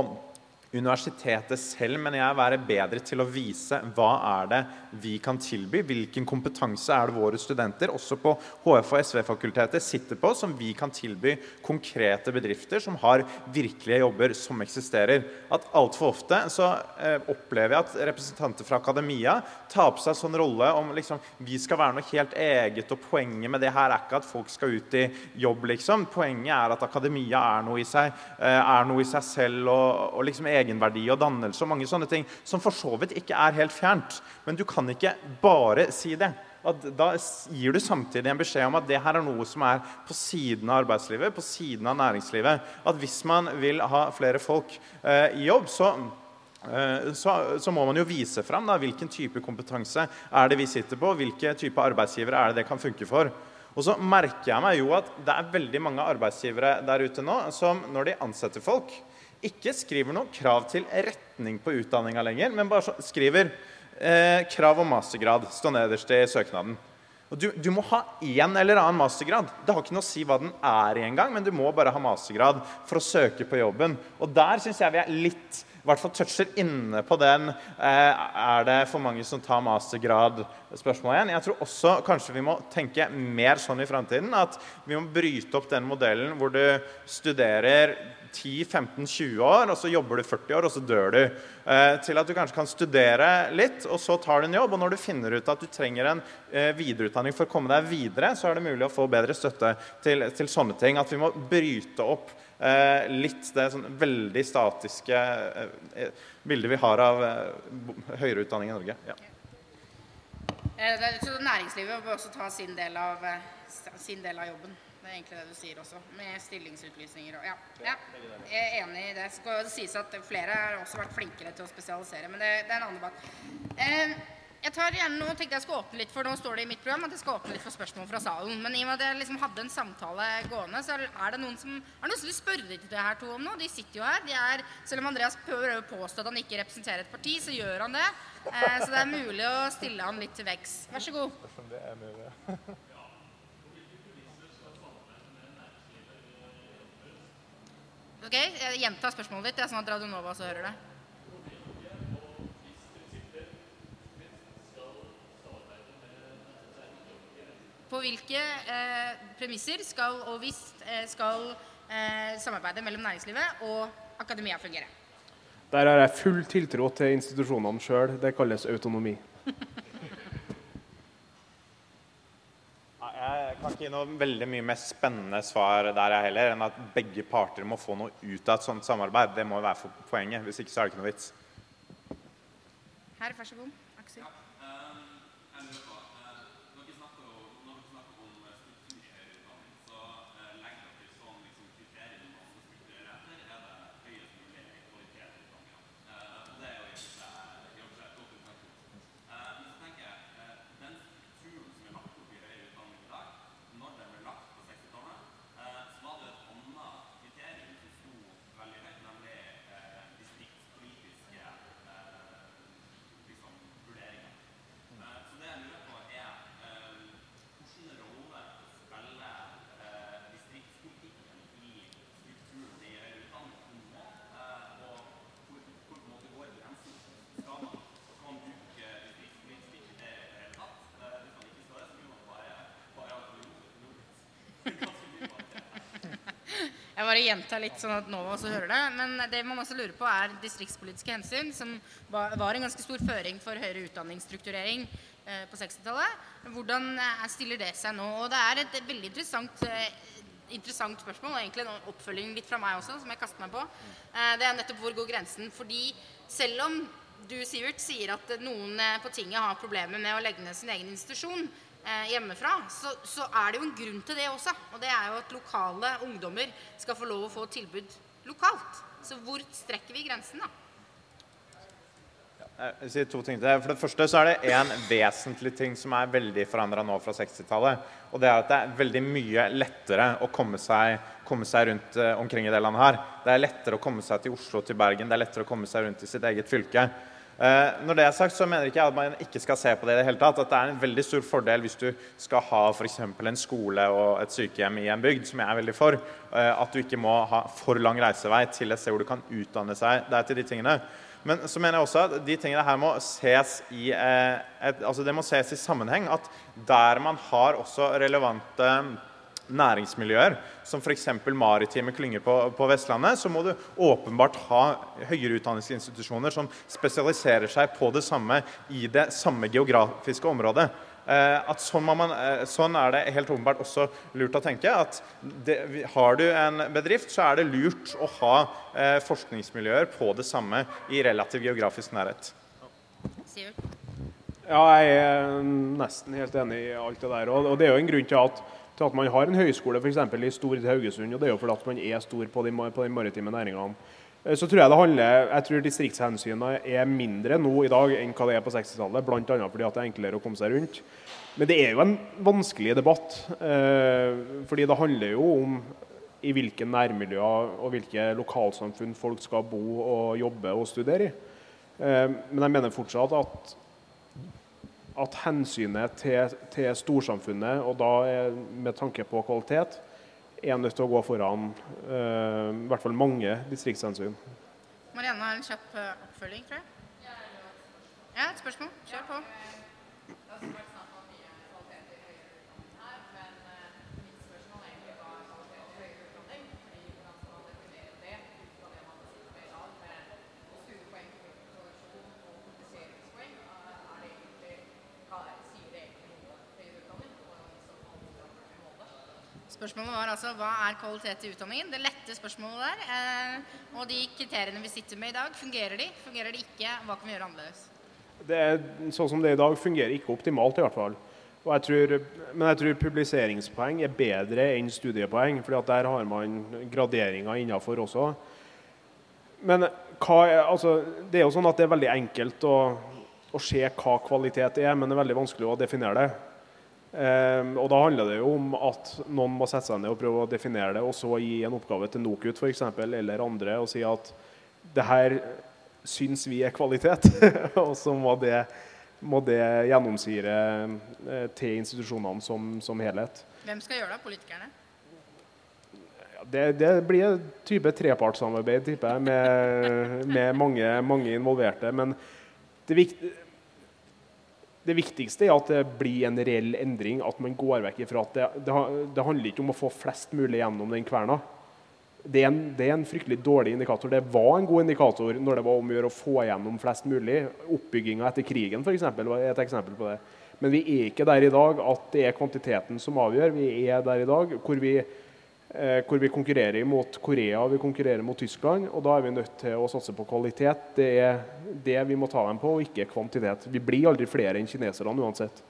universitetet selv mener jeg være bedre til å vise hva er det vi kan tilby, hvilken kompetanse er det våre studenter, også på HF- og SV-fakultetet, sitter på, som vi kan tilby konkrete bedrifter som har virkelige jobber som eksisterer. At Altfor ofte så eh, opplever jeg at representanter fra akademia tar på seg sånn rolle om liksom, vi skal være noe helt eget, og poenget med det her er ikke at folk skal ut i jobb, liksom. Poenget er at akademia er noe i seg, eh, er noe i seg selv, og, og liksom egenverdi og dannelse og mange sånne ting som for så vidt ikke er helt fjernt. Men du kan ikke bare si det. At da gir du samtidig en beskjed om at det her er noe som er på siden av arbeidslivet, på siden av næringslivet. At hvis man vil ha flere folk eh, i jobb, så eh, så, så, må man jo vise fram da, hvilken type kompetanse er det vi sitter på, hvilke type arbeidsgivere er det det kan funke for. Og så merker jeg meg jo at det er veldig mange arbeidsgivere der ute nå som når de ansetter folk, ikke skriver noe krav til retning på utdanninga lenger, men bare skriver eh, krav om mastergrad. Stå nederst i søknaden. Og du, du, må ha én eller annen mastergrad. Det har ikke noe å si hva den er i engang, men du må bare ha mastergrad for å søke på jobben. Og der syns jeg vi er litt i hvert fall toucher inne på den. Eh, er det for mange som tar mastergrad? Spørsmålet igjen. Jeg tror også kanskje vi må tenke mer sånn i framtiden at vi må bryte opp den modellen hvor du studerer 10-15-20 år, og så jobber du 40 år, og så dør du. Eh, til at du kanskje kan studere litt, og så tar du en jobb. Og når du finner ut at du trenger en eh, videreutdanning for å komme deg videre, så er det mulig å få bedre støtte til, til sånne ting. At vi må bryte opp eh, litt det sånn veldig statiske bildet vi har av høyere utdanning i Norge. Ja. Næringslivet bør også ta sin del av, sin del av jobben. Det er egentlig det du sier også, med stillingsutlysninger og ja. ja. Jeg er enig i det. Skal sies at flere har også vært flinkere til å spesialisere, men det, det er en annen debatt. Eh, jeg tar gjerne, nå tenkte jeg skal åpne litt for, nå står det i mitt program at jeg skal åpne litt for spørsmål fra salen. Men i og med at jeg liksom hadde en samtale gående, så er det noen som har noen som vil spørre litt her to om noe. De sitter jo her. de er, Selv om Andreas prøver å påstå at han ikke representerer et parti, så gjør han det. Eh, så det er mulig å stille han litt til veggs. Vær så god. Det er mulig. <laughs> Ok, Jeg gjentar spørsmålet ditt, det er sånn at Radionova også hører det. På hvilke eh, premisser skal og hvis eh, skal eh, samarbeidet mellom næringslivet og akademia fungere? Der har jeg full tiltro til institusjonene sjøl. Det kalles autonomi. <laughs> Jeg kan ikke gi noe veldig mye mer spennende svar der jeg heller, enn at begge parter må få noe ut av et sånt samarbeid. Det må være poenget. Hvis ikke så er det ikke noe vits. Her, vær så god. Jeg bare gjentar litt sånn at Nova også hører det. Men det man også lurer på, er distriktspolitiske hensyn, som var, en ganske stor føring for høyere utdanningsstrukturering eh, på 60-tallet. Hvordan eh, stiller det seg nå? Og det er et veldig interessant eh, interessant spørsmål, og egentlig en oppfølging litt fra meg også, som jeg kaster meg på. Det er nettopp hvor går grensen. Fordi selv om du, Sivert, sier at noen på tinget har problemer med å legge ned sin egen institusjon eh, hjemmefra, så, så er det jo en grunn til det også. Og det er jo at lokale ungdommer skal få lov å få tilbud lokalt. Så hvor strekker vi grensen, da? Jeg vil si to ting til det. For det første så er det en vesentlig ting som er veldig forandra nå fra 60-tallet. Og det er at det er veldig mye lettere å komme seg, komme seg rundt uh, omkring i det landet her. Det er lettere å komme seg til Oslo, til Bergen, det er lettere å komme seg rundt i sitt eget fylke. Uh, når det er sagt, så mener ikke jeg at man ikke skal se på det i det hele tatt. At det er en veldig stor fordel hvis du skal ha f.eks. en skole og et sykehjem i en bygd, som jeg er veldig for. Uh, at du ikke må ha for lang reisevei til et sted hvor du kan utdanne seg. Er til de tingene. Men så mener jeg også at de tingene her må ses i, eh, et, altså det må ses i sammenheng. At der man har også relevante næringsmiljøer, som f.eks. maritime klynger på, på, Vestlandet, så må du åpenbart ha høyere utdanningsinstitusjoner som spesialiserer seg på det samme i det samme geografiske området. Eh, at sånn, man, eh, sånn, er det helt åpenbart også lurt å tenke. at det, Har du en bedrift, så er det lurt å ha eh, forskningsmiljøer på det samme i relativ geografisk nærhet. Ja, jeg er nesten helt enig i alt det der. Og, det er jo en grunn til at, til at man har en høyskole f.eks. i Stord Haugesund. og Det er jo fordi at man er stor på de, på de maritime næringene. Eh, så tror jeg det handler, jeg tror distriktshensynene er mindre nå i dag enn hva det er på 60-tallet. Bl.a. fordi at det er enklere å komme seg rundt. Men det er jo en vanskelig debatt. Eh, fordi det handler jo om i hvilke nærmiljøer og hvilke lokalsamfunn folk skal bo og jobbe og studere i. Eh, men jeg mener fortsatt at, at hensynet til, til storsamfunnet, og da med tanke på kvalitet, er nødt til å gå foran uh, i hvert fall mange distriktshensyn. Marianne har en kjapp eh, oppfølging, tror jeg. Ja, et spørsmål. Kjør på. Spørsmålet var altså hva er kvalitet i utdanningen? Det lette spørsmålet der. Eh, og de kriteriene vi sitter med i dag, fungerer de? Fungerer de ikke? Hva kan vi gjøre annerledes? Det er, sånn som det er i dag, fungerer ikke optimalt, i hvert fall. Jeg tror, men jeg tror publiseringspoeng er bedre enn studiepoeng, for der har man graderinger innafor også. Men hva, altså, det er jo sånn at det er veldig enkelt å, å se hva kvalitet er, men det er veldig vanskelig å definere det. Um, og Da handler det jo om at noen må sette seg ned og prøve å definere det, og så gi en oppgave til NOKUT for eksempel, eller andre og si at det her syns vi er kvalitet. <laughs> og så må det, må det gjennomsyre uh, til institusjonene som, som, helhet. Hvem skal gjøre det? Politikerne? Det, det blir en type trepartssamarbeid tipper jeg, med, med mange, mange, involverte. Men det viktige det viktigste er at det blir en reell endring, at man går vekk ifra at det, det, det handler ikke om å få flest mulig gjennom den kverna. Det er, en, det er, en, fryktelig dårlig indikator. Det var en god indikator når det var om å gjøre å få gjennom flest mulig. Oppbygginga etter krigen for eksempel, var et eksempel på det. Men vi er ikke der i dag at det er kvantiteten som avgjør. Vi er der i dag hvor vi hvor vi konkurrerer mot Korea og vi konkurrerer mot Tyskland. og Da er vi nødt til å satse på kvalitet. Det er det vi må ta dem på, og ikke kvantitet. Vi blir aldri flere enn kineserne uansett.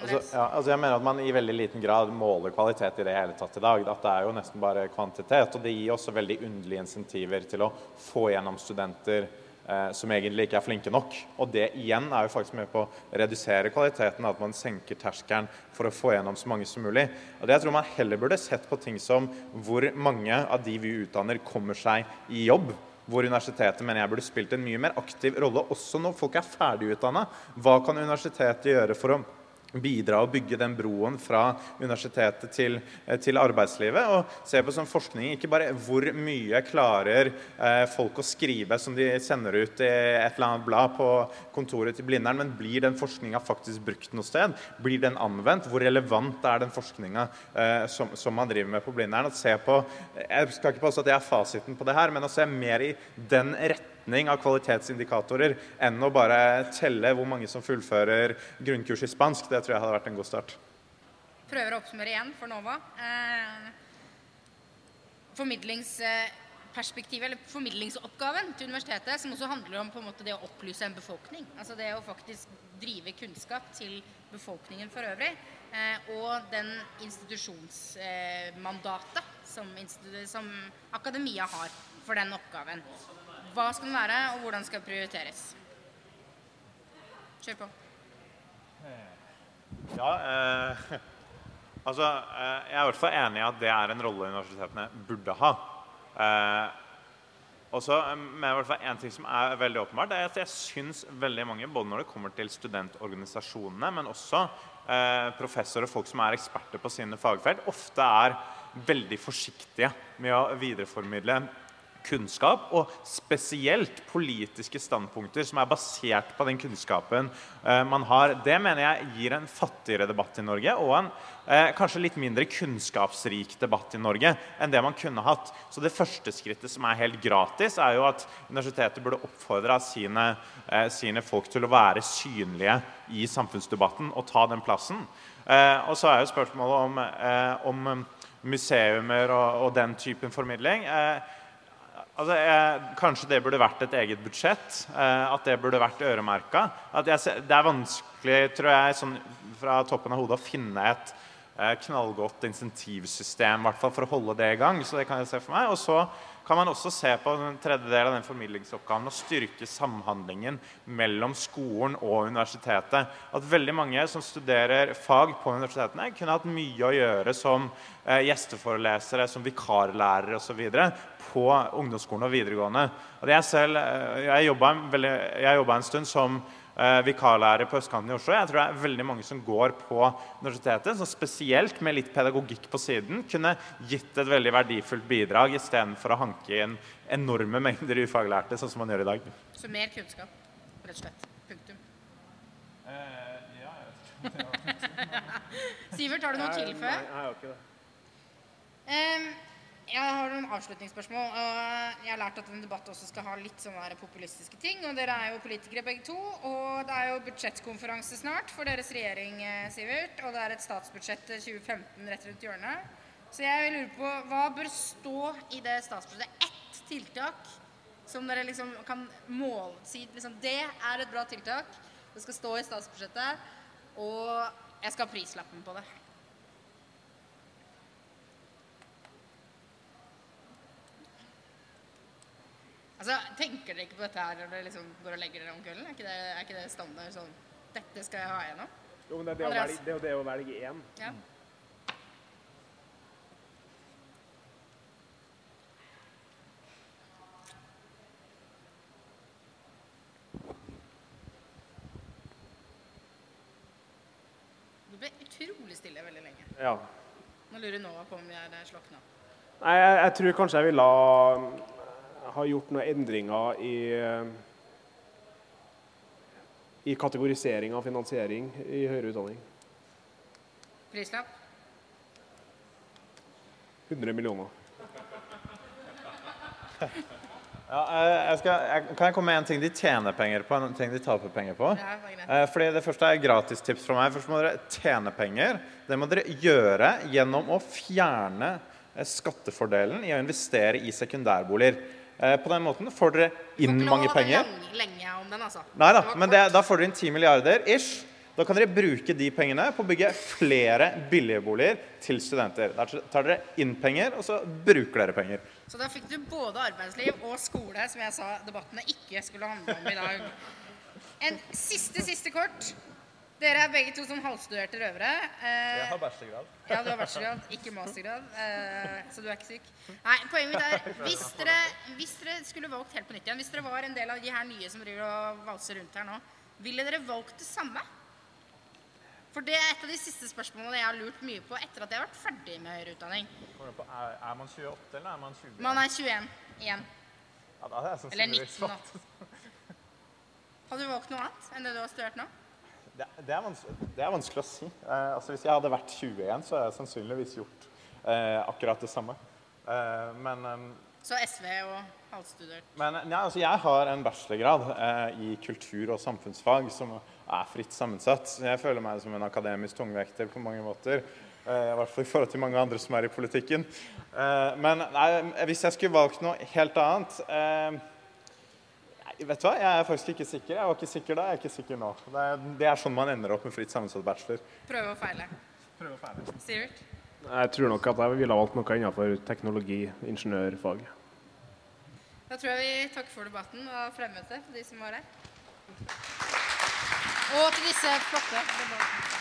Altså, ja, altså jeg mener at Man i veldig liten grad måler kvalitet i det hele tatt i dag. At det er jo nesten bare kvantitet. og Det gir også veldig underlige insentiver til å få gjennom studenter eh, som egentlig ikke er flinke nok. Og det igjen er jo faktisk med på å redusere kvaliteten, at man senker terskelen for å få gjennom så mange som mulig. Og det jeg tror man heller burde sett på ting som hvor mange av de vi utdanner, kommer seg i jobb. Hvor universitetet mener jeg burde spilt en mye mer aktiv rolle også når folk er ferdigutdanna. Hva kan universitetet gjøre for å bidra og bygge den broen fra universitetet til, eh, til, arbeidslivet. Og se på som forskning ikke bare hvor mye klarer eh, folk å skrive som de sender ut i et eller annet blad på kontoret til Blindern, men blir den forskninga faktisk brukt noe sted? Blir den anvendt? Hvor relevant er den forskninga eh, som, som, man driver med på Blindern? se på, jeg skal ikke påstå at det er fasiten på det her, men å se mer i den retningen retning av kvalitetsindikatorer enn å bare telle hvor mange som fullfører grunnkurs i spansk. Det tror jeg hadde vært en god start. prøver å oppsummere igjen for Nova. Eh, formidlingsperspektivet, eller formidlingsoppgaven til universitetet, som også handler om på en måte det å opplyse en befolkning. Altså det å faktisk drive kunnskap til befolkningen for øvrig. Eh, og den institusjonsmandatet som, som akademia har for den oppgaven. Hva skal den være, og hvordan skal det prioriteres? Kjør på. Ja, eh, <laughs> altså eh, Jeg er i hvert fall enig i at det er en rolle universitetene burde ha. Eh, og så, med men i hvert fall en ting som er veldig åpenbart, er at jeg syns veldig mange, både når det kommer til studentorganisasjonene, men også eh, professorer og folk som er eksperter på sine fagfelt, ofte er veldig forsiktige med å videreformidle kunnskap, og spesielt politiske standpunkter som er basert på den kunnskapen eh, man har. Det mener jeg gir en fattigere debatt i Norge, og en eh, kanskje litt mindre kunnskapsrik debatt i Norge enn det man kunne hatt. Så det første skrittet, som er helt gratis, er jo at universitetet burde oppfordre sine, eh, sine folk til å være synlige i samfunnsdebatten og ta den plassen. Eh, og så er jo spørsmålet om, eh, om museumer og, og, den typen formidling. Eh, Altså, jeg, kanskje det burde vært et eget budsjett. Eh, at det burde vært øremerka. Det er vanskelig tror jeg, sånn, fra toppen av hodet å finne et eh, knallgodt insentivsystem hvert fall for å holde det i gang. så det kan jeg se for meg. Og så kan man også se på den tredje del av den formidlingsoppgaven og styrke samhandlingen mellom skolen og universitetet. At veldig mange som studerer fag på universitetene, kunne hatt mye å gjøre som eh, gjesteforelesere, som vikarlærere osv. på ungdomsskolen og videregående. Og jeg selv, eh, jeg jobba en stund som vikarlærer på østkanten i Oslo. Jeg tror det er veldig mange som går på universitetet, som spesielt med litt pedagogikk på siden kunne gitt et veldig verdifullt bidrag istedenfor å hanke inn enorme mengder ufaglærte, sånn som man gjør i dag. Så mer kunnskap, rett og slett. Punktum. Eh, ja, <laughs> Sivert, har du noe å tilføye? Nei, jeg har ikke det. Um, jeg har noen avslutningsspørsmål. og Jeg har lært at en debatt også skal ha litt sånne populistiske ting. og Dere er jo politikere begge to. Og det er jo budsjettkonferanse snart for deres regjering, eh, Sivert. Og det er et statsbudsjett 2015 rett rundt hjørnet. Så jeg lurer på hva bør stå i det statsbudsjettet? Ett tiltak som dere liksom kan måle si liksom, Det er et bra tiltak. Det skal stå i statsbudsjettet. Og jeg skal ha prislappen på det. Altså, Tenker dere ikke på dette her når dere liksom går og legger dere om kvelden? Er ikke det, er ikke det standard sånn Dette skal jeg ha igjennom? Jo, men det er det, å velge, det, er det å velge én. Ja. Det ble utrolig stille veldig lenge. Ja. Nå lurer Nova på om vi er slokna. Nei, jeg, jeg tror kanskje jeg ville har gjort noen endringer i, i kategorisering av finansiering i høyere utdanning. Prislapp? 100 millioner. Ja, jeg skal, jeg, kan jeg komme med en ting de tjener penger på, en ting de taper penger på? Ja. Eh, fordi Det første er gratistips fra meg. Først må dere tjene penger. Det må dere gjøre gjennom å fjerne eh, skattefordelen i å investere i sekundærboliger. Eh, på den måten får dere inn mange penger. Lenge, lenge om den, altså. Nei da, men det, da får dere inn 10 milliarder ish. Da kan dere bruke de pengene på å bygge flere billigboliger til studenter. Da tar dere inn penger, og så bruker dere penger. Så da fikk du både arbeidsliv og skole, som jeg sa debattene ikke skulle handle om i dag. En siste, siste kort. Dere er begge to som halvstuderte røvere. Eh, bachelorgrad. ja, du har bachelorgrad, ikke mastergrad, eh, så du er ikke syk. Nei, poenget mitt er, hvis dere, hvis dere skulle valgt helt på nytt igjen, hvis dere var en del av de her nye som driver og valser rundt her nå, ville dere valgt det samme? For det er et av de siste spørsmålene jeg har lurt mye på etter at jeg har vært ferdig med høyere utdanning. Er, er man 28, eller er man 20? Man er 21 igjen. Ja, da er jeg Eller 19 da. Hadde du valgt noe annet enn det du har studert nå? Det, det, er det er vanskelig å si. Eh, altså Hvis jeg hadde vært 21, så hadde jeg sannsynligvis gjort eh, akkurat det samme. Eh, men eh, Så SV og halvstudert. men ja, altså jeg har en bachelorgrad eh, i kultur- og samfunnsfag som er fritt sammensatt. Så jeg føler meg som en akademisk tungvekter på mange måter. Eh, I hvert fall i forhold til mange andre som er i politikken. Eh, men nei, hvis jeg skulle valgt noe helt annet Vet du hva, jeg er faktisk ikke sikker. Jeg var ikke sikker da, jeg er ikke sikker nå. Det er, det er sånn man ender opp med fritt sammensatt bachelor. Prøve og feile. Prøv å feile. Sivert? Jeg tror nok at jeg ville ha valgt noe innenfor teknologi, ingeniørfag. Da tror jeg vi takker for debatten og fremmøtet for de som var her. Og til disse flotte debattene.